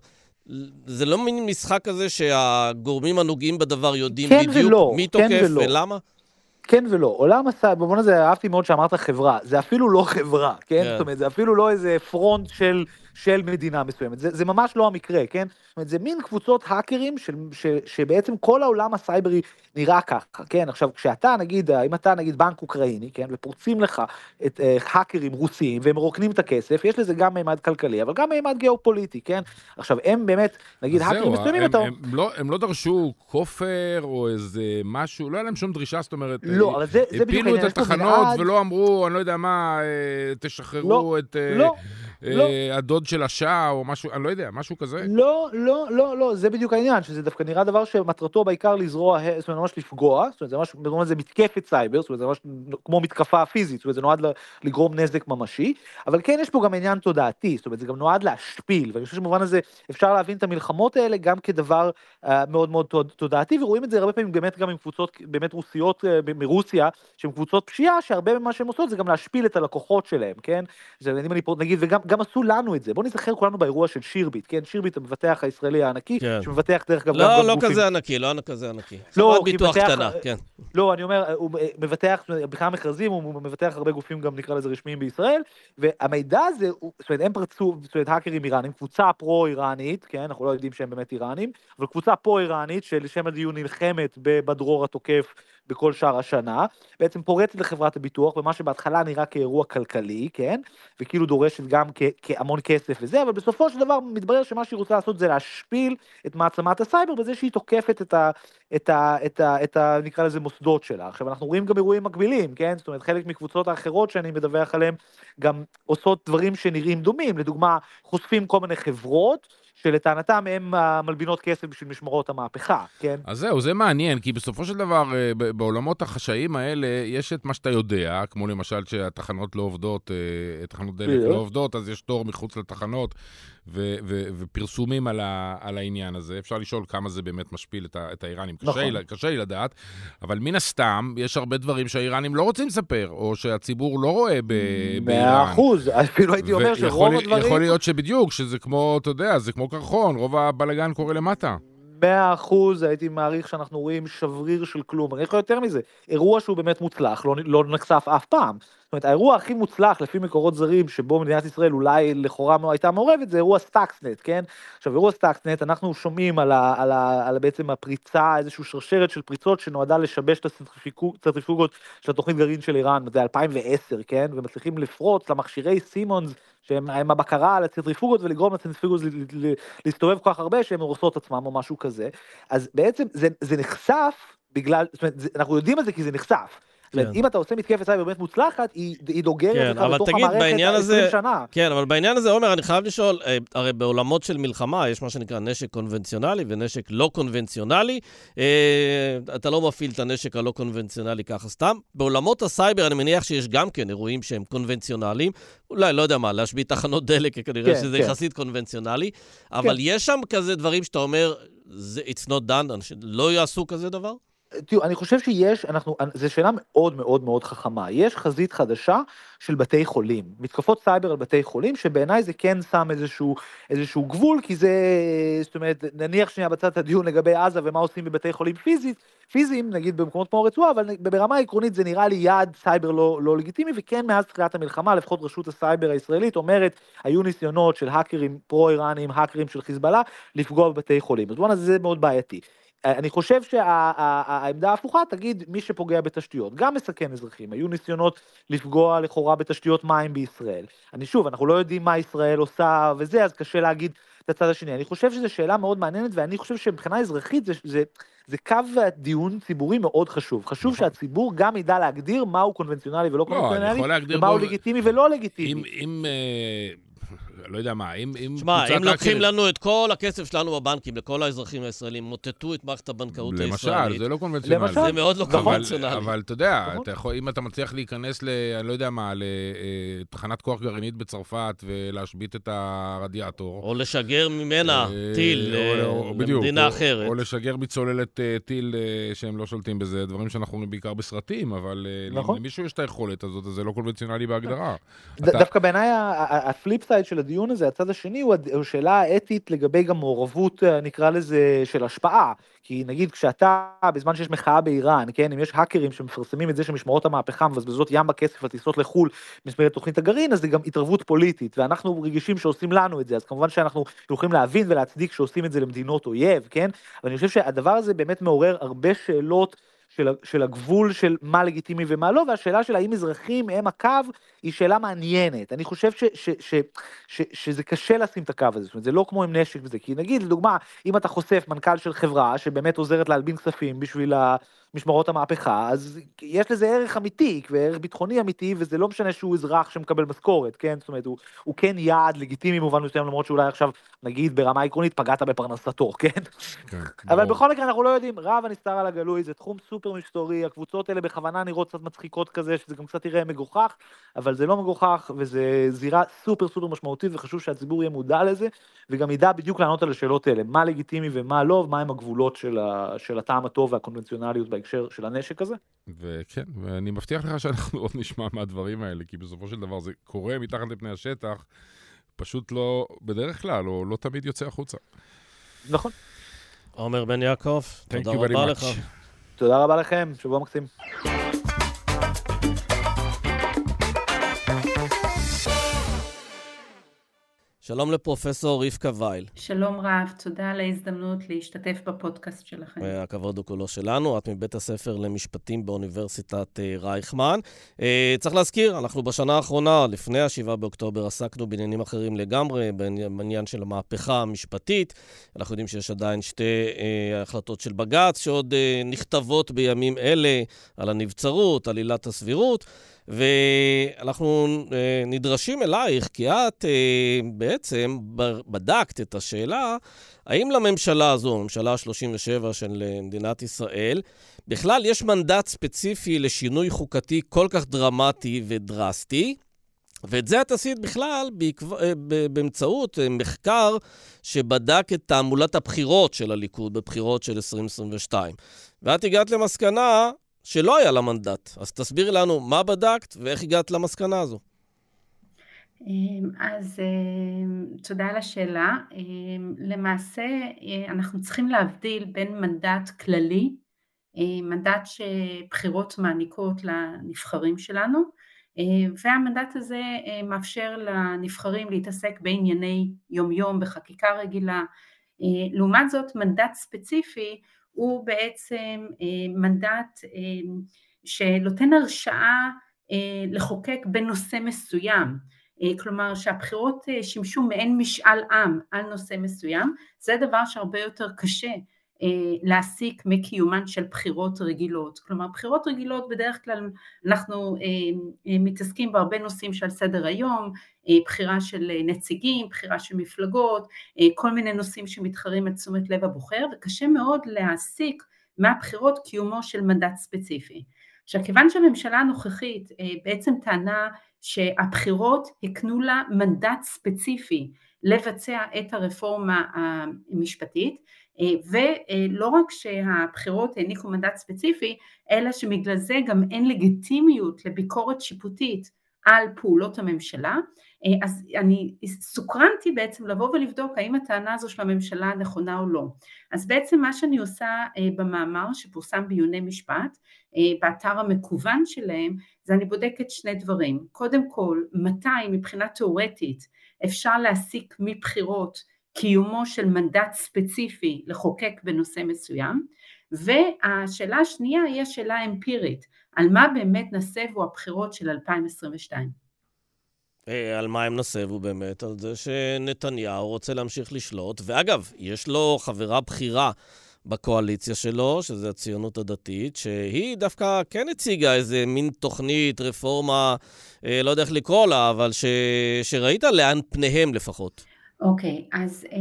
זה לא מין משחק כזה שהגורמים הנוגעים בדבר יודעים כן בדיוק ולא, מי כן תוקף ולא. ולמה? כן ולא. עולם הסייבר, במובן הזה אהבתי מאוד שאמרת חברה, זה אפילו לא חברה, כן? כן. זאת אומרת, זה אפילו לא איזה front של של מדינה מסוימת. זה, זה ממש לא המקרה, כן? זאת אומרת, זה מין קבוצות האקרים של, ש, שבעצם כל העולם הסייברי נראה ככה, כן? עכשיו, כשאתה, נגיד, אם אתה נגיד בנק אוקראיני, כן? ופורצים לך את uh, האקרים רוסיים והם מרוקנים את הכסף, יש לזה גם מימד כלכלי, אבל גם מימד גיאופוליטי, כן? עכשיו, הם באמת, נגיד, האקרים מסוימים, אתה... הם, הם, לא, הם לא דרשו כופר או איזה משהו, לא היה להם שום דרישה, זאת אומרת, לא, אבל זה, זה בדיוק הפילו את התחנות ולא אמרו, אני לא יודע מה, אה, תשחררו לא, את... לא. לא. הדוד של השעה או משהו, אני לא יודע, משהו כזה. לא, לא, לא, לא, זה בדיוק העניין, שזה דווקא נראה דבר שמטרתו בעיקר לזרוע, זאת אומרת, ממש לפגוע, זאת אומרת, זה ממש, זאת זה מתקפת סייבר, זאת אומרת, זה ממש כמו מתקפה פיזית, זאת אומרת, זה נועד לגרום נזק ממשי, אבל כן יש פה גם עניין תודעתי, זאת אומרת, זה גם נועד להשפיל, ואני חושב שבמובן הזה אפשר להבין את המלחמות האלה גם כדבר uh, מאוד מאוד תודעתי, ורואים את זה הרבה פעמים באמת גם עם קבוצות באמת רוסיות uh, מרוסיה, שהן קבוצות פשיעה, שהרבה ממה שהן עושות זה גם להשפיל את הלקוחות שלהם, כן? זה, אם אני פה, נגיד, וגם גם עשו לנו את זה. בואו נזכר כולנו באירוע של שירביט, כן? שירביט המבטח הישראלי הענקי, כן. שמבטח דרך אגב לא, גם... לא, לא כזה ענקי, לא כזה ענקי. לא, חברת ביטוח מבטח, קטנה, כן. לא, אני אומר, הוא מבטח, בכמה מכרזים, הוא מבטח הרבה גופים גם נקרא לזה רשמיים בישראל, והמידע הזה, זאת אומרת, הם פרצו, זאת אומרת, האקרים איראנים, קבוצה פרו-איראנית, כן? אנחנו לא יודעים שהם באמת איראנים, אבל קבוצה פרו-איראנית, שלשם הדיון נלחמת בדרור התוקף בכל שאר השנה, בעצם פורצת לחברת הביטוח, ומה שבהתחלה נראה כאירוע כלכלי, כן? וכאילו דורשת גם כהמון כסף וזה, אבל בסופו של דבר מתברר שמה שהיא רוצה לעשות זה להשפיל את מעצמת הסייבר בזה שהיא תוקפת את ה... את ה... את ה... את ה... נקרא לזה מוסדות שלה. עכשיו אנחנו רואים גם אירועים מקבילים, כן? זאת אומרת חלק מקבוצות האחרות שאני מדווח עליהן גם עושות דברים שנראים דומים, לדוגמה חושפים כל מיני חברות, שלטענתם הם המלבינות כסף בשביל משמרות המהפכה, כן? אז זהו, זה מעניין, כי בסופו של דבר, אה, בעולמות החשאיים האלה, יש את מה שאתה יודע, כמו למשל שהתחנות לא עובדות, אה, תחנות דלק לא עובדות, אז יש תור מחוץ לתחנות, ו- ו- ופרסומים על, ה- על העניין הזה. אפשר לשאול כמה זה באמת משפיל את, ה- את האיראנים. נכון. קשה, קשה לי לדעת, אבל מן הסתם, יש הרבה דברים שהאיראנים לא רוצים לספר, או שהציבור לא רואה ב- באיראן. מאה אחוז, אפילו הייתי אומר שרוב הדברים... יכול להיות שבדיוק, שזה כמו, אתה יודע, זה כמו קרחון, רוב הבלגן קורה למטה. מאה אחוז, הייתי מעריך שאנחנו רואים שבריר של כלום. אני יכול יותר מזה, אירוע שהוא באמת מוצלח, לא, לא נחשף אף פעם. זאת אומרת, האירוע הכי מוצלח, לפי מקורות זרים, שבו מדינת ישראל אולי לכאורה הייתה מעורבת, זה אירוע סטאקסנט, כן? עכשיו, אירוע סטאקסנט, אנחנו שומעים על, ה, על, ה, על בעצם הפריצה, איזושהי שרשרת של פריצות שנועדה לשבש את הצנטריפוגות של התוכנית גרעין של איראן, זה 2010, כן? ומצליחים לפרוץ למכשירי סימונס, שהם הבקרה על הצנטריפוגות ולגרום לצנטריפוגות להסתובב כל כך הרבה שהן הורסות עצמם או משהו כזה. אז בעצם זה, זה נחשף בגלל, זאת אומרת, אנחנו יודעים את זה כי זה נחשף. כן. אם אתה עושה מתקפת סייבר באמת מוצלחת, היא, היא דוגרת כן, אותך בתוך תגיד, המערכת 20 שנה. כן, אבל בעניין הזה, עומר, אני חייב לשאול, אה, הרי בעולמות של מלחמה יש מה שנקרא נשק קונבנציונלי ונשק לא קונבנציונלי. אה, אתה לא מפעיל את הנשק הלא קונבנציונלי ככה סתם. בעולמות הסייבר אני מניח שיש גם כן אירועים שהם קונבנציונליים. אולי, לא יודע מה, להשבית תחנות דלק, כנראה כן, שזה כן. יחסית קונבנציונלי. אבל כן. יש שם כזה דברים שאתה אומר, it's not done, אנשים לא יעשו כזה דבר? תראו, אני חושב שיש, אנחנו, זו שאלה מאוד מאוד מאוד חכמה. יש חזית חדשה של בתי חולים, מתקפות סייבר על בתי חולים, שבעיניי זה כן שם איזשהו, איזשהו גבול, כי זה, זאת אומרת, נניח שנייה בצד הדיון לגבי עזה ומה עושים בבתי חולים פיזית, פיזיים, נגיד במקומות כמו הרצועה, אבל ברמה העקרונית זה נראה לי יעד סייבר לא, לא לגיטימי, וכן מאז תחילת המלחמה, לפחות רשות הסייבר הישראלית אומרת, היו ניסיונות של האקרים פרו-איראנים, האקרים של חיזבאללה, לפגוע בבתי חולים. אז בואנה זה מאוד בעייתי. אני חושב שהעמדה ההפוכה תגיד מי שפוגע בתשתיות, גם מסכן אזרחים, היו ניסיונות לפגוע לכאורה בתשתיות מים בישראל. אני שוב, אנחנו לא יודעים מה ישראל עושה וזה, אז קשה להגיד את הצד השני. אני חושב שזו שאלה מאוד מעניינת, ואני חושב שמבחינה אזרחית זה, זה, זה קו דיון ציבורי מאוד חשוב. חשוב נכון. שהציבור גם ידע להגדיר מהו קונבנציונלי ולא לא, קונבנציונלי, ומהו בו... לגיטימי ולא לגיטימי. אם, אם uh, לא יודע מה, אם... אם שמע, אם לוקחים לנו את כל הכסף שלנו בבנקים, לכל האזרחים הישראלים, מוטטו את מערכת הבנקאות הישראלית. למשל, זה לא קונבנציונלי. למשל, זה מאוד לא קונבנציונלי. אבל אתה יודע, נכון. אתה יכול, אם אתה מצליח להיכנס ל... אני לא יודע מה, לתחנת כוח גרעינית בצרפת ולהשבית את הרדיאטור. או לשגר ממנה אה, טיל אה, למדינה אחרת. או לשגר מצוללת אה, טיל שהם לא שולטים בזה, דברים שאנחנו רואים בעיקר בסרטים, אבל נכון. למישהו יש את היכולת הזאת, אז זה לא קונבנציונלי בהגדרה. דווקא בעיניי ה flip side של הדיון הזה, הצד השני הוא שאלה האתית לגבי גם מעורבות, אה, נקרא לזה, של השפעה. כי נגיד כשאתה, בזמן שיש מחאה באיראן, כן, אם יש האקרים שמפרסמים את זה שמשמרות המהפכה מבזבזות ים בכסף על טיסות לחו"ל במסגרת תוכנית הגרעין, אז זה גם התערבות פוליטית, ואנחנו רגישים שעושים לנו את זה, אז כמובן שאנחנו יכולים להבין ולהצדיק שעושים את זה למדינות אויב, כן? אבל אני חושב שהדבר הזה באמת מעורר הרבה שאלות. של, של הגבול של מה לגיטימי ומה לא, והשאלה של האם אזרחים הם הקו, היא שאלה מעניינת. אני חושב ש, ש, ש, ש, שזה קשה לשים את הקו הזה, זאת אומרת, זה לא כמו עם נשק וזה, כי נגיד, לדוגמה, אם אתה חושף מנכ"ל של חברה שבאמת עוזרת להלבין כספים בשביל משמרות המהפכה, אז יש לזה ערך אמיתי וערך ביטחוני אמיתי, וזה לא משנה שהוא אזרח שמקבל משכורת, כן? זאת אומרת, הוא, הוא כן יעד לגיטימי במובן מסוים, למרות שאולי עכשיו, נגיד, ברמה עקרונית, פגעת בפרנסתו, כן? כן אבל. בכל מקרה, אנחנו לא יודעים, רב הנסתר על הגלוי, זה תחום סופר מסתורי, הקבוצות האלה בכוונה נראות קצת מצחיקות כזה, שזה גם קצת יראה מגוחך, אבל זה לא מגוחך, וזה זירה סופר סופר משמעותית, וחשוב שהציבור יהיה מודע לזה, וגם ידע בדיוק לענות על השאלות האלה, מה לגיטימי ומה לא, ומהם הגבולות של, ה, של הטעם הטוב והקונבנציונליות בהקשר של הנשק הזה. וכן, ואני מבטיח לך שאנחנו עוד נשמע מהדברים האלה, כי בסופו של דבר זה קורה מתחת לפני השטח, פשוט לא, בדרך כלל, או לא תמיד יוצא החוצה. נכון. עומר בן יעקב, תודה רבה לך. תודה רבה לכם, שבוע מקסים. שלום לפרופסור רבקה וייל. שלום רב, תודה על ההזדמנות להשתתף בפודקאסט שלכם. הכבוד הוא כולו שלנו, את מבית הספר למשפטים באוניברסיטת אה, רייכמן. אה, צריך להזכיר, אנחנו בשנה האחרונה, לפני ה-7 באוקטובר, עסקנו בעניינים אחרים לגמרי, בעניין של המהפכה המשפטית. אנחנו יודעים שיש עדיין שתי אה, החלטות של בג"ץ שעוד נכתבות בימים אלה על הנבצרות, על עילת הסבירות. ואנחנו אה, נדרשים אלייך, כי את אה, בעצם בדקת את השאלה, האם לממשלה הזו, הממשלה ה-37 של אה, מדינת ישראל, בכלל יש מנדט ספציפי לשינוי חוקתי כל כך דרמטי ודרסטי, ואת זה את עשית בכלל בעקב... באמצעות מחקר שבדק את תעמולת הבחירות של הליכוד בבחירות של 2022. ואת הגעת למסקנה שלא היה לה מנדט. אז תסבירי לנו מה בדקת ואיך הגעת למסקנה הזו. אמ, אז אמ, תודה על השאלה. אמ, למעשה אה, אנחנו צריכים להבדיל בין מנדט כללי, אה, מנדט שבחירות מעניקות לנבחרים שלנו, אה, והמנדט הזה מאפשר לנבחרים להתעסק בענייני יומיום בחקיקה רגילה. לעומת זאת מנדט ספציפי הוא בעצם אה, מנדט אה, שנותן הרשאה אה, לחוקק בנושא מסוים, כלומר שהבחירות שימשו מעין משאל עם על נושא מסוים, זה דבר שהרבה יותר קשה להסיק מקיומן של בחירות רגילות. כלומר בחירות רגילות בדרך כלל אנחנו מתעסקים בהרבה נושאים שעל סדר היום, בחירה של נציגים, בחירה של מפלגות, כל מיני נושאים שמתחרים את תשומת לב הבוחר וקשה מאוד להסיק מהבחירות קיומו של מנדט ספציפי. עכשיו כיוון שהממשלה הנוכחית בעצם טענה שהבחירות הקנו לה מנדט ספציפי לבצע את הרפורמה המשפטית ולא רק שהבחירות העניקו מנדט ספציפי אלא שבגלל זה גם אין לגיטימיות לביקורת שיפוטית על פעולות הממשלה אה, אז אני סוקרנתי בעצם לבוא ולבדוק האם הטענה הזו של הממשלה נכונה או לא. אז בעצם מה שאני עושה אה, במאמר שפורסם בעיוני משפט, אה, באתר המקוון שלהם, זה אני בודקת שני דברים. קודם כל, מתי מבחינה תאורטית אפשר להסיק מבחירות קיומו של מנדט ספציפי לחוקק בנושא מסוים, והשאלה השנייה היא השאלה האמפירית, על מה באמת נסבו הבחירות של 2022. אה, על מה הם נסבו באמת? על זה שנתניהו רוצה להמשיך לשלוט. ואגב, יש לו חברה בכירה בקואליציה שלו, שזה הציונות הדתית, שהיא דווקא כן הציגה איזה מין תוכנית, רפורמה, אה, לא יודע איך לקרוא לה, אבל ש... שראית לאן פניהם לפחות. אוקיי, okay, אז uh,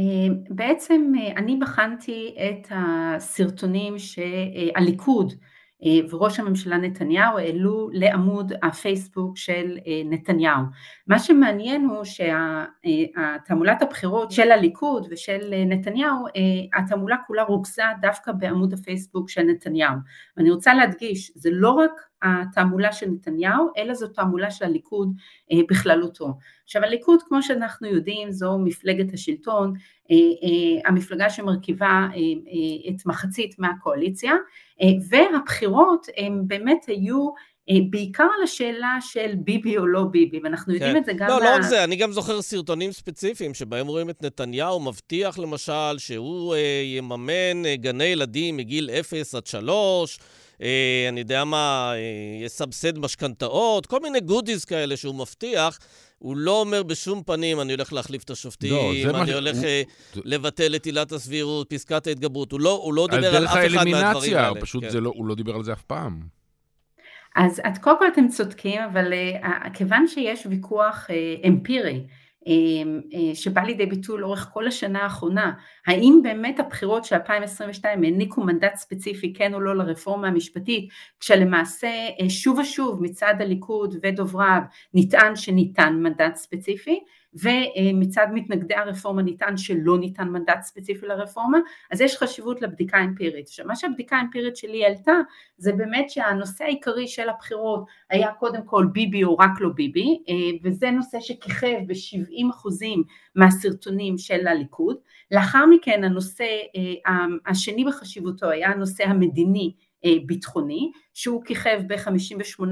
בעצם uh, אני בחנתי את הסרטונים שהליכוד uh, אה, וראש הממשלה נתניהו העלו לעמוד הפייסבוק של אה, נתניהו. מה שמעניין הוא שהתעמולת הבחירות של הליכוד ושל אה, נתניהו, התעמולה כולה רוכזה דווקא בעמוד הפייסבוק של נתניהו. ואני רוצה להדגיש, זה לא רק התעמולה של נתניהו, אלא זו תעמולה של הליכוד אה, בכללותו. עכשיו הליכוד, כמו שאנחנו יודעים, זו מפלגת השלטון, אה, אה, המפלגה שמרכיבה את מחצית מהקואליציה, והבחירות הם באמת היו בעיקר על השאלה של ביבי או לא ביבי, ואנחנו יודעים כן. את זה גם... לא, לא רק זה, אני גם זוכר סרטונים ספציפיים שבהם רואים את נתניהו מבטיח למשל שהוא אה, יממן אה, גני ילדים מגיל 0 עד 3, אה, אני יודע מה, אה, יסבסד משכנתאות, כל מיני גודיז כאלה שהוא מבטיח. הוא לא אומר בשום פנים, אני הולך להחליף את השופטים, לא, אני הולך הוא... אה, לבטל את עילת הסבירות, פסקת ההתגברות. הוא לא, הוא לא דיבר על אף אחד מהדברים האלה. פשוט כן. לא, הוא לא דיבר על זה אף פעם. אז את קודם כל אתם צודקים, אבל uh, כיוון שיש ויכוח uh, אמפירי, שבא לידי ביטוי לאורך כל השנה האחרונה, האם באמת הבחירות של 2022 העניקו מנדט ספציפי כן או לא לרפורמה המשפטית, כשלמעשה אה, שוב ושוב מצד הליכוד ודובריו נטען שניתן מנדט ספציפי, ומצד מתנגדי הרפורמה נטען שלא ניתן מנדט ספציפי לרפורמה, אז יש חשיבות לבדיקה האמפירית. עכשיו מה שהבדיקה האמפירית שלי העלתה זה באמת שהנושא העיקרי של הבחירות היה קודם כל ביבי או רק לא ביבי, אה, וזה נושא שכיכב ב-70% מהסרטונים של הליכוד. לאחר מכן הנושא אה, השני בחשיבותו היה הנושא המדיני ביטחוני, שהוא כיכב ב-58%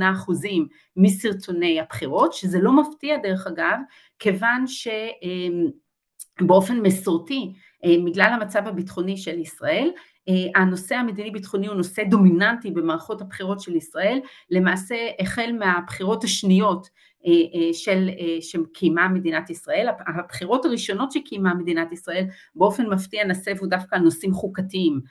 מסרטוני הבחירות, שזה לא מפתיע דרך אגב, כיוון שבאופן מסורתי, אה, בגלל המצב הביטחוני של ישראל, אה, הנושא המדיני-ביטחוני הוא נושא דומיננטי במערכות הבחירות של ישראל, למעשה החל מהבחירות השניות של, שקיימה מדינת ישראל, הבחירות הראשונות שקיימה מדינת ישראל באופן מפתיע נסבו דווקא על נושאים חוקתיים, אה,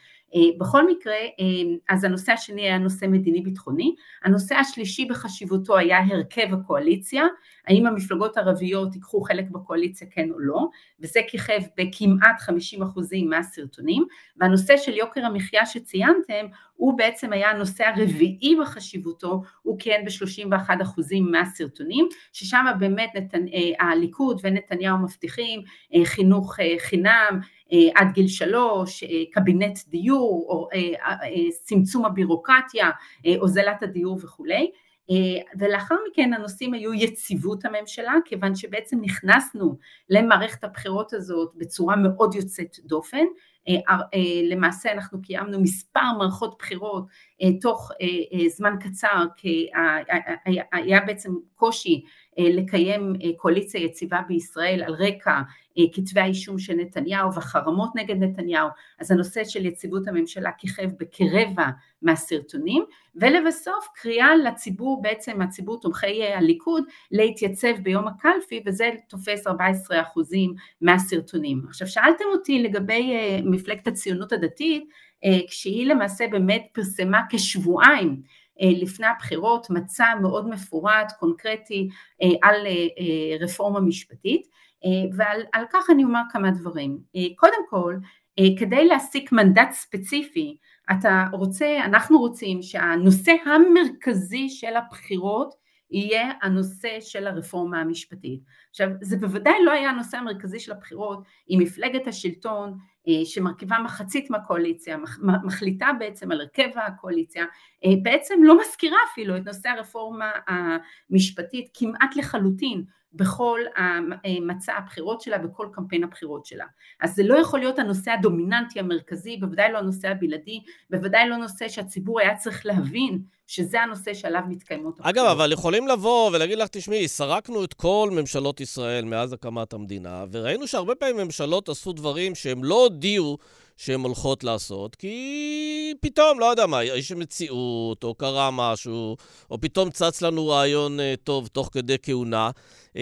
בכל מקרה, אה, אז הנושא השני היה נושא מדיני ביטחוני, הנושא השלישי בחשיבותו היה הרכב הקואליציה, האם המפלגות הערביות ייקחו חלק בקואליציה כן או לא, וזה כיכב בכמעט 50% מהסרטונים, והנושא של יוקר המחיה שציינתם, הוא בעצם היה הנושא הרביעי בחשיבותו, הוא כיהן ב-31% מהסרטונים, ששם באמת נתנ... אה, הליכוד ונתניהו מבטיחים חינוך חינם, אה, עד גיל שלוש, אה, קבינט דיור, או אה, צמצום הבירוקרטיה, הוזלת הדיור וכולי. ולאחר מכן הנושאים היו יציבות הממשלה, כיוון שבעצם נכנסנו למערכת הבחירות הזאת בצורה מאוד יוצאת דופן. למעשה אנחנו קיימנו מספר מערכות בחירות תוך זמן קצר, כי היה בעצם קושי לקיים קואליציה יציבה בישראל על רקע אה, כתבי האישום של נתניהו והחרמות נגד נתניהו, אז הנושא של יציבות הממשלה כיכב בכרבע מהסרטונים, ולבסוף קריאה לציבור, בעצם הציבור תומכי אה, הליכוד, להתייצב ביום הקלפי, וזה תופס 14% מהסרטונים. עכשיו שאלתם אותי לגבי אה, מפלגת הציונות הדתית, כשהיא למעשה באמת פרסמה כשבועיים לפני הבחירות מצע מאוד מפורט, קונקרטי, על רפורמה משפטית, אה, ועל כך אני אומר כמה דברים. אה, קודם כל, אה, כדי להסיק מנדט ספציפי, אתה רוצה, אנחנו רוצים שהנושא המרכזי של הבחירות יהיה הנושא של הרפורמה המשפטית. עכשיו, זה בוודאי לא היה הנושא המרכזי של הבחירות, אם מפלגת השלטון אה, שמרכיבה מחצית מהקואליציה, מחליטה בעצם על הרכב הקואליציה, אה, בעצם לא מזכירה אפילו את נושא הרפורמה המשפטית כמעט לחלוטין בכל מצע הבחירות שלה, בכל קמפיין הבחירות שלה. אז זה לא יכול להיות הנושא הדומיננטי המרכזי, בוודאי לא הנושא הבלעדי, בוודאי לא נושא שהציבור היה צריך להבין שזה הנושא שעליו מתקיימות. אגב, אבל יכולים לבוא ולהגיד לך, תשמעי, סרקנו את כל ממשלות ישראל מאז הקמת המדינה, וראינו שהרבה פעמים ממשלות עשו דברים שהם לא הודיעו שהן הולכות לעשות, כי פתאום, לא יודע מה, יש מציאות, או קרה משהו, או פתאום צץ לנו רעיון uh, טוב תוך כדי כהונה. Uh,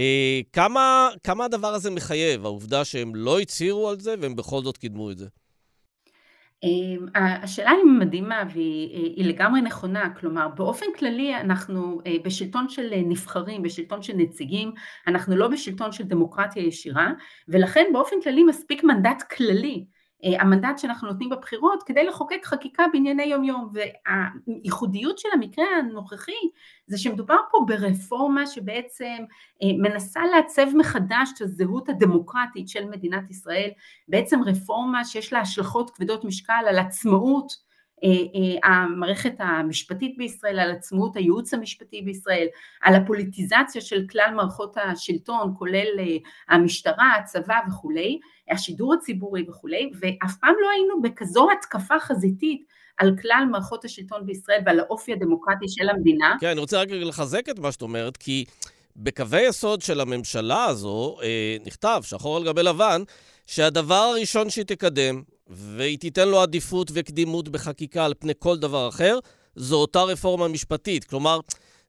כמה, כמה הדבר הזה מחייב, העובדה שהם לא הצהירו על זה והם בכל זאת קידמו את זה? אמ, השאלה היא מדהימה והיא לגמרי נכונה, כלומר באופן כללי אנחנו אה, בשלטון של נבחרים, בשלטון של נציגים, אנחנו לא בשלטון של דמוקרטיה ישירה ולכן באופן כללי מספיק מנדט כללי אה, המנדט שאנחנו נותנים בבחירות כדי לחוקק חקיקה בענייני יום יום והייחודיות של המקרה הנוכחי זה שמדובר פה ברפורמה שבעצם אה, מנסה לעצב מחדש את הזהות הדמוקרטית של מדינת ישראל. בעצם רפורמה שיש לה השלכות כבדות משקל על עצמאות אה, אה, המערכת המשפטית בישראל, על עצמאות הייעוץ המשפטי בישראל, על הפוליטיזציה של כלל מערכות השלטון, כולל אה, המשטרה, הצבא וכולי, השידור הציבורי וכולי, ואף פעם לא היינו בכזו התקפה חזיתית על כלל מערכות השלטון בישראל ועל האופי הדמוקרטי של המדינה. כן, אני רוצה רק לחזק את מה שאת אומרת, כי בקווי יסוד של הממשלה הזו אה, נכתב, שחור על גבי לבן, שהדבר הראשון שהיא תקדם והיא תיתן לו עדיפות וקדימות בחקיקה על פני כל דבר אחר, זו אותה רפורמה משפטית. כלומר,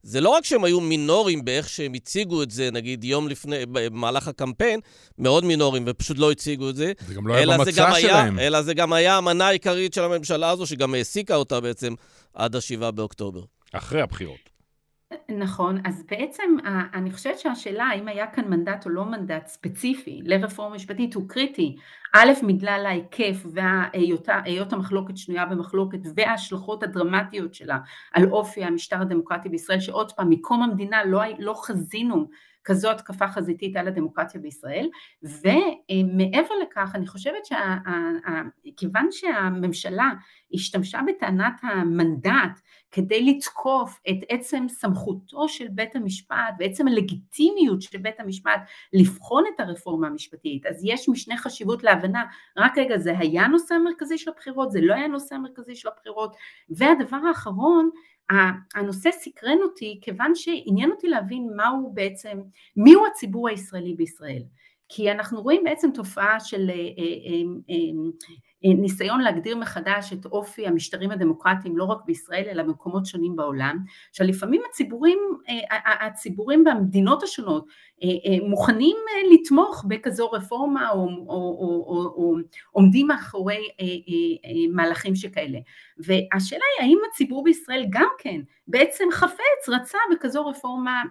זה לא רק שהם היו מינורים באיך שהם הציגו את זה, נגיד יום לפני, במהלך הקמפיין, מאוד מינורים, ופשוט לא הציגו את זה. זה גם לא היה במצע שלהם. היה, אלא זה גם היה המנה העיקרית של הממשלה הזו, שגם העסיקה אותה בעצם עד ה-7 באוקטובר. אחרי הבחירות. נכון, אז בעצם אני חושבת שהשאלה האם היה כאן מנדט או לא מנדט ספציפי לרפורמה משפטית הוא קריטי, א' בגלל ההיקף והיות המחלוקת שנויה במחלוקת וההשלכות הדרמטיות שלה על אופי המשטר הדמוקרטי בישראל שעוד פעם מקום המדינה לא, לא חזינו כזו התקפה חזיתית על הדמוקרטיה בישראל. ומעבר לכך אני חושבת שכיוון שהממשלה השתמשה בטענת המנדט כדי לתקוף את עצם סמכותו של בית המשפט ועצם הלגיטימיות של בית המשפט לבחון את הרפורמה המשפטית אז יש משנה חשיבות להבנה רק רגע זה היה נושא המרכזי של הבחירות זה לא היה נושא המרכזי של הבחירות. והדבר האחרון הנושא סקרן אותי כיוון שעניין אותי להבין מהו בעצם, מיהו הציבור הישראלי בישראל כי אנחנו רואים בעצם תופעה של אה, אה, אה, ניסיון להגדיר מחדש את אופי המשטרים הדמוקרטיים לא רק בישראל אלא במקומות שונים בעולם. עכשיו לפעמים הציבורים, הציבורים במדינות השונות מוכנים לתמוך בכזו רפורמה או, או, או, או, או עומדים מאחורי מהלכים שכאלה. והשאלה היא האם הציבור בישראל גם כן בעצם חפץ, רצה בכזו רפורמה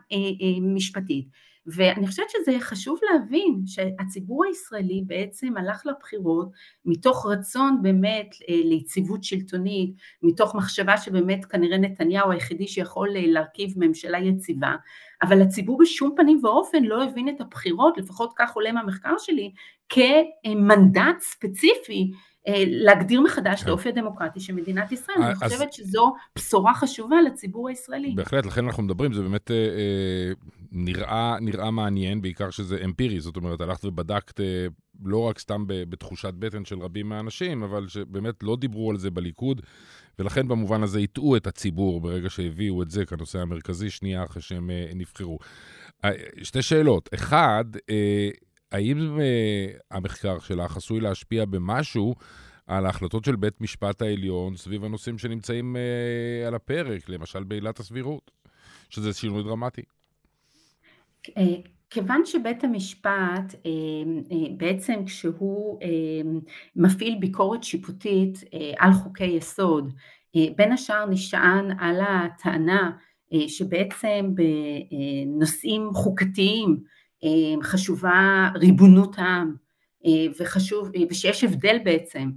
משפטית. ואני חושבת שזה חשוב להבין שהציבור הישראלי בעצם הלך לבחירות מתוך רצון באמת אה, ליציבות שלטונית, מתוך מחשבה שבאמת כנראה נתניהו היחידי שיכול אה, להרכיב ממשלה יציבה, אבל הציבור בשום פנים ואופן לא הבין את הבחירות, לפחות כך עולה מהמחקר שלי, כמנדט ספציפי אה, להגדיר מחדש את כן. האופי הדמוקרטי של מדינת ישראל. אני חושבת שזו בשורה חשובה לציבור הישראלי. בהחלט, לכן אנחנו מדברים, זה באמת נראה, נראה מעניין, בעיקר שזה אמפירי, זאת אומרת, הלכת ובדקת אה, לא רק סתם בתחושת בטן של רבים מהאנשים, אבל שבאמת לא דיברו על זה בליכוד, ולכן במובן הזה הטעו את הציבור ברגע שהביאו את זה כנושא המרכזי, שנייה אחרי שהם אה, נבחרו. אה, שתי שאלות. אחד, אה, האם המחקר שלך עשוי להשפיע במשהו על ההחלטות של בית משפט העליון סביב הנושאים שנמצאים uh, על הפרק, למשל בעילת הסבירות, שזה שינוי דרמטי? אה, כיוון שבית המשפט בעצם כשהוא מפעיל ביקורת שיפוטית על חוקי יסוד, בין השאר נשען על הטענה שבעצם בנושאים חוקתיים אה, חשובה ריבונות העם אה, וחשוב, אה, ושיש הבדל בעצם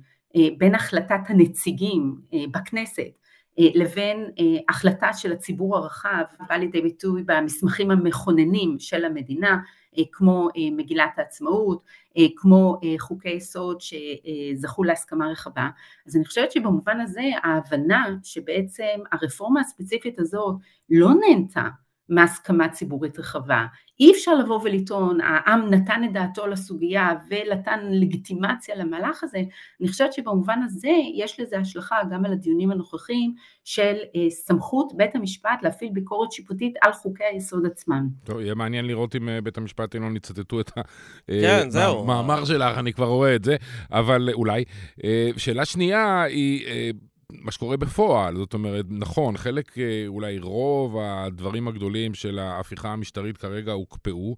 בין החלטת הנציגים בכנסת לבין החלטה של הציבור הרחב, בא לידי ביטוי במסמכים המכוננים של המדינה, כמו מגילת העצמאות, כמו חוקי יסוד שזכו להסכמה רחבה. אז אני חושבת שבמובן הזה ההבנה שבעצם הרפורמה הספציפית הזאת לא נהנתה מהסכמה ציבורית רחבה. אי אפשר לבוא ולטעון, העם נתן את דעתו לסוגיה ונתן לגיטימציה למהלך הזה, אני חושבת שבמובן הזה יש לזה השלכה גם על הדיונים הנוכחיים של אה, סמכות בית המשפט להפעיל ביקורת שיפוטית על חוקי היסוד עצמם. טוב, יהיה מעניין לראות אם אה, בית המשפט לא יצטטו את המאמר כן, שלך, אני כבר רואה את זה, אבל אולי. אה, שאלה שנייה היא... מה שקורה בפועל, זאת אומרת, נכון, חלק, אה, אולי רוב הדברים הגדולים של ההפיכה המשטרית כרגע הוקפאו,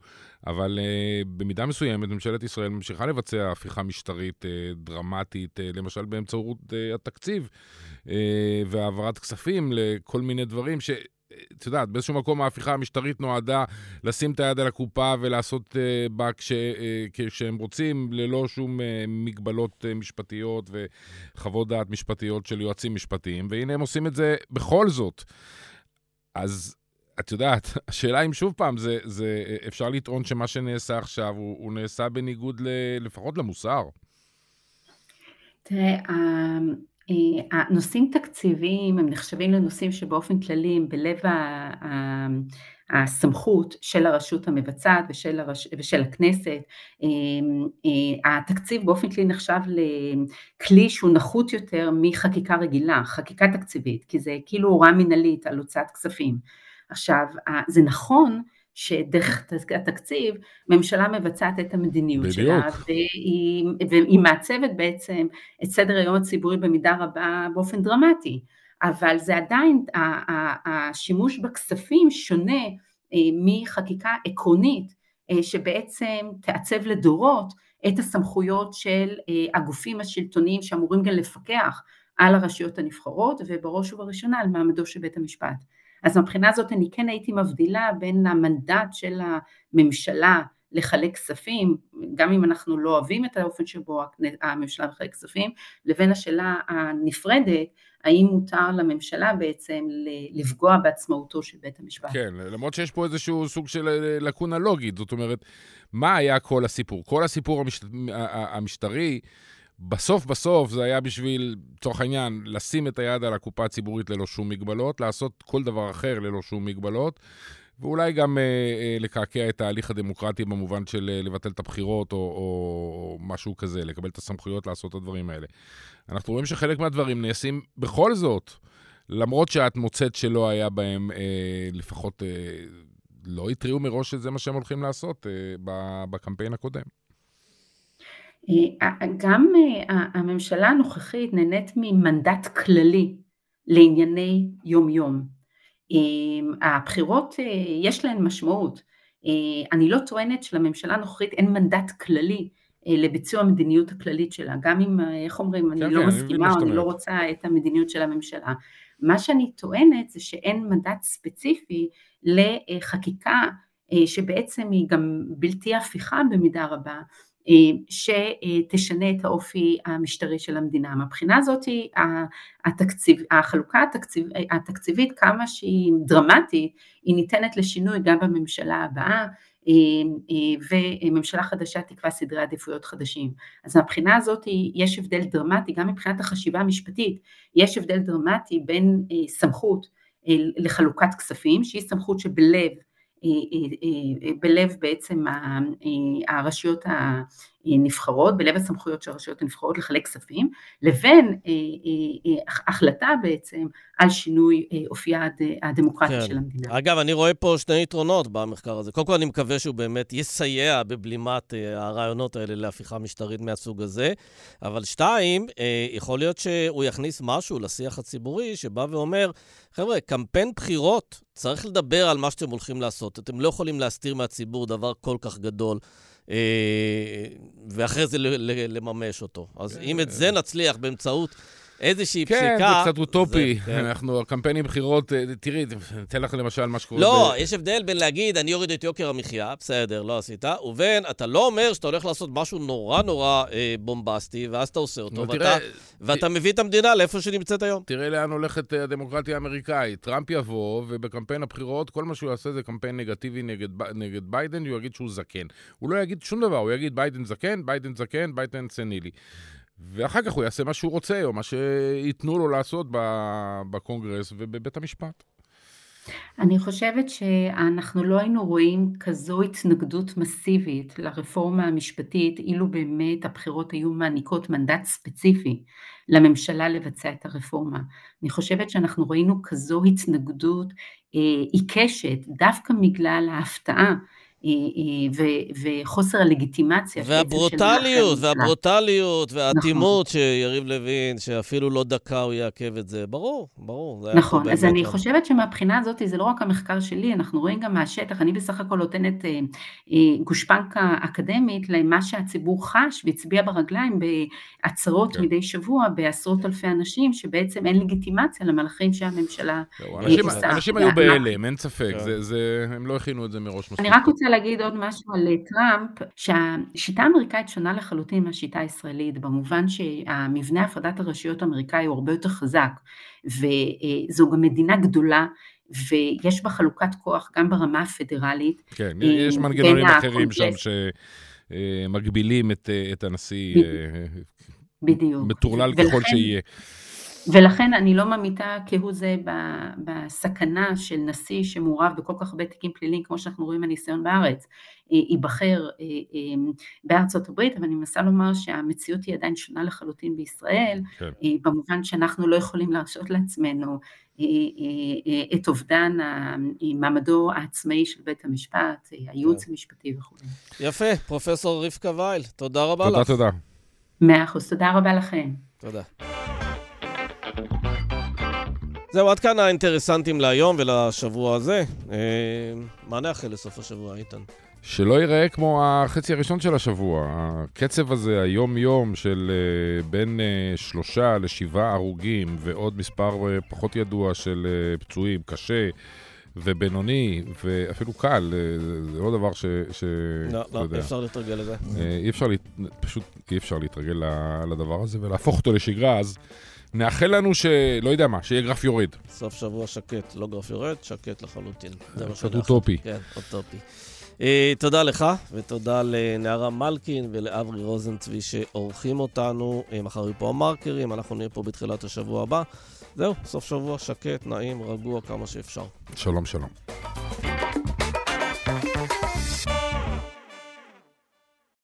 אבל uh, במידה מסוימת ממשלת ישראל ממשיכה לבצע הפיכה משטרית uh, דרמטית, uh, למשל באמצעות uh, התקציב uh, והעברת כספים לכל מיני דברים ש... את יודעת, באיזשהו מקום ההפיכה המשטרית נועדה לשים את היד על הקופה ולעשות uh, בה כש, uh, כשהם רוצים, ללא שום uh, מגבלות uh, משפטיות וחוות דעת משפטיות של יועצים משפטיים, והנה הם עושים את זה בכל זאת. אז את יודעת, השאלה אם שוב פעם, זה, זה אפשר לטעון שמה שנעשה עכשיו הוא, הוא נעשה בניגוד ל, לפחות למוסר. תראה, אה, הנושאים תקציביים הם נחשבים לנושאים שבאופן כללי הם בלב הסמכות של הרשות המבצעת ושל, הרש... ושל הכנסת. אה, אה, התקציב באופן כללי נחשב לכלי שהוא נחות יותר מחקיקה רגילה, חקיקה תקציבית, כי זה כאילו הוראה מנהלית על הוצאת כספים. עכשיו, זה נכון שדרך התקציב ממשלה מבצעת את המדיניות בדיוק. שלה והיא, והיא מעצבת בעצם את סדר היום הציבורי במידה רבה באופן דרמטי, אבל זה עדיין, השימוש בכספים שונה אה, מחקיקה עקרונית אה, שבעצם תעצב לדורות את הסמכויות של אה, הגופים השלטוניים שאמורים גם לפקח על הרשויות הנבחרות ובראש ובראשונה על מעמדו של בית המשפט. אז מבחינה זאת אני כן הייתי מבדילה בין המנדט של הממשלה לחלק כספים, גם אם אנחנו לא אוהבים את האופן שבו הממשלה מחלק כספים, לבין השאלה הנפרדת, האם מותר לממשלה בעצם לפגוע בעצמאותו של בית המשפט. כן, למרות שיש פה איזשהו סוג של אה, לקונה לוגית, זאת אומרת, מה היה כל הסיפור? כל הסיפור המשט... המשטרי בסוף בסוף זה היה בשביל, לצורך העניין, לשים את היד על הקופה הציבורית ללא שום מגבלות, לעשות כל דבר אחר ללא שום מגבלות, ואולי גם אה, אה, לקעקע את ההליך הדמוקרטי במובן של אה, לבטל את הבחירות או, או משהו כזה, לקבל את הסמכויות לעשות את הדברים האלה. אנחנו רואים שחלק מהדברים נעשים בכל זאת, למרות שאת מוצאת שלא היה בהם, אה, לפחות אה, לא התריעו מראש שזה מה שהם הולכים לעשות אה, בקמפיין הקודם. אה, גם אה, הממשלה הנוכחית נהנית ממנדט כללי לענייני יום יום. אה, הבחירות יש להן משמעות. אני לא טוענת שלממשלה הנוכחית אין מנדט כללי לביצוע המדיניות הכללית שלה, גם אם, איך אומרים, אני כן, לא כן, מסכימה או אני לא רוצה את המדיניות של הממשלה. מה שאני טוענת זה שאין מנדט ספציפי לחקיקה שבעצם היא גם בלתי הפיכה במידה רבה, שתשנה את האופי המשטרי של המדינה. מהבחינה הזאת התקציב, החלוקה התקציב, התקציבית כמה שהיא דרמטית, היא ניתנת לשינוי גם בממשלה הבאה אה, אה, וממשלה חדשה תקבע סדרי עדיפויות חדשים. אז מהבחינה הזאת יש הבדל דרמטי, גם מבחינת החשיבה המשפטית, יש הבדל דרמטי בין סמכות לחלוקת כספים, שהיא סמכות שבלב אה, אה, אה, בלב בעצם הרשויות הנבחרות, בלב הסמכויות של הרשויות הנבחרות לחלק כספים, לבין החלטה בעצם על שינוי אופייה הדמוקרטי כן. של המדינה. אגב, אני רואה פה שני יתרונות במחקר הזה. קודם כל, אני מקווה שהוא באמת יסייע בבלימת הרעיונות האלה להפיכה משטרית מהסוג הזה, אבל שתיים, יכול להיות שהוא יכניס משהו לשיח הציבורי שבא ואומר, חבר'ה, קמפיין בחירות, צריך לדבר על מה שאתם הולכים לעשות. אתם לא יכולים להסתיר מהציבור דבר כל כך גדול. אה, ואחרי זה לממש אותו. אז אם את זה נצליח באמצעות איזושהי כן, פסיקה... כן, זה קצת אוטופי. זה, כן. אנחנו, הקמפיינים בחירות, אה, תראי, אתן לך למשל מה שקורה... לא, ב... יש הבדל בין להגיד, אני אוריד את יוקר המחיה, בסדר, לא עשית, ובין, אתה לא אומר שאתה הולך לעשות משהו נורא נורא אה, בומבסטי, ואז אתה עושה אותו, ואתה, תראה, ואתה מביא את המדינה לאיפה שנמצאת היום. תראה לאן הולכת אה, הדמוקרטיה האמריקאית. טראמפ יבוא, ובקמפיין הבחירות, כל מה שהוא יעשה זה קמפיין נגטיבי נגד, נגד ביידן, הוא יגיד שהוא זקן. הוא לא יגיד שום דבר, הוא יגיד ביידן זקן, ביידן זקן, ביידן סנילי. ואחר כך הוא יעשה מה שהוא רוצה, או מה שייתנו לו לעשות בקונגרס ובבית המשפט. אני חושבת שאנחנו לא היינו רואים כזו התנגדות מסיבית לרפורמה המשפטית, אילו באמת הבחירות היו מעניקות מנדט ספציפי לממשלה לבצע את הרפורמה. אני חושבת שאנחנו ראינו כזו התנגדות אה, עיקשת, דווקא בגלל ההפתעה ו- וחוסר הלגיטימציה. והברוטליות. והברוטליות, והאטימות שיריב לוין, שאפילו לא דקה הוא יעכב את זה. ברור, ברור. זה נכון, אז אני לא- חושבת שמבחינה הזאת זה לא רק המחקר שלי, אנחנו רואים גם מהשטח, אני בסך הכל נותנת אה, אה, גושפנקה אקדמית למה שהציבור חש והצביע ברגליים בהצהרות כן. מדי שבוע בעשרות אלפי אנשים, שבעצם אין לגיטימציה למהלכים שהממשלה אנשים, עושה. אנשים מה- היו מה- בהלם, אין ספק, כן. זה, זה, הם לא הכינו את זה מראש מספיק. אני רק רוצה להגיד עוד משהו על אה, טראמפ, שהשיטה האמריקאית שונה לחלוטין מהשיטה הישראלית, במובן שהמבנה הפרדת הרשויות האמריקאי הוא הרבה יותר חזק, וזו גם מדינה גדולה, ויש בה חלוקת כוח גם ברמה הפדרלית. כן, אה, יש מנגנונים אחרים שם. שמגבילים את, אה, את הנשיא, אה, בדיוק. מטורלל ככל שיהיה. ולכן אני לא ממיתה כהוא זה ב- בסכנה של נשיא שמעורב בכל כך הרבה תיקים פליליים, כמו שאנחנו רואים מהניסיון בארץ, אה, ייבחר אה, אה, בארצות הברית, אבל אני מנסה לומר שהמציאות היא עדיין שונה לחלוטין בישראל, כן. במובן שאנחנו לא יכולים להרשות לעצמנו את אובדן מעמדו העצמאי של בית המשפט, הייעוץ המשפטי וכו'. יפה, פרופסור רבקה וייל, תודה רבה תודה, לך. תודה. מאה אחוז, תודה רבה לכם. תודה. זהו, עד כאן האינטרסנטים להיום ולשבוע הזה. אה, מה נאחל לסוף השבוע, איתן? שלא ייראה כמו החצי הראשון של השבוע. הקצב הזה, היום-יום, של אה, בין אה, שלושה לשבעה הרוגים ועוד מספר אה, פחות ידוע של אה, פצועים, קשה ובינוני ואפילו קל, אה, זה- לא דבר ש... ש לא, לא, יודע. אי אפשר להתרגל לזה. אה, אי אפשר, פשוט אי אפשר להתרגל לדבר הזה ולהפוך אותו לשגרה, אז נאחל לנו ש... לא יודע מה, שיהיה גרף יורד. סוף שבוע שקט, לא גרף יורד, שקט לחלוטין. זה מה קצת שנאחל. אוטופי. כן, אוטופי. אה, תודה לך, ותודה לנערה מלקין ולאברי רוזנצבי שעורכים אותנו. אה, מחר יהיו פה המרקרים, אנחנו נהיה פה בתחילת השבוע הבא. זהו, סוף שבוע שקט, נעים, רגוע כמה שאפשר. שלום, שלום.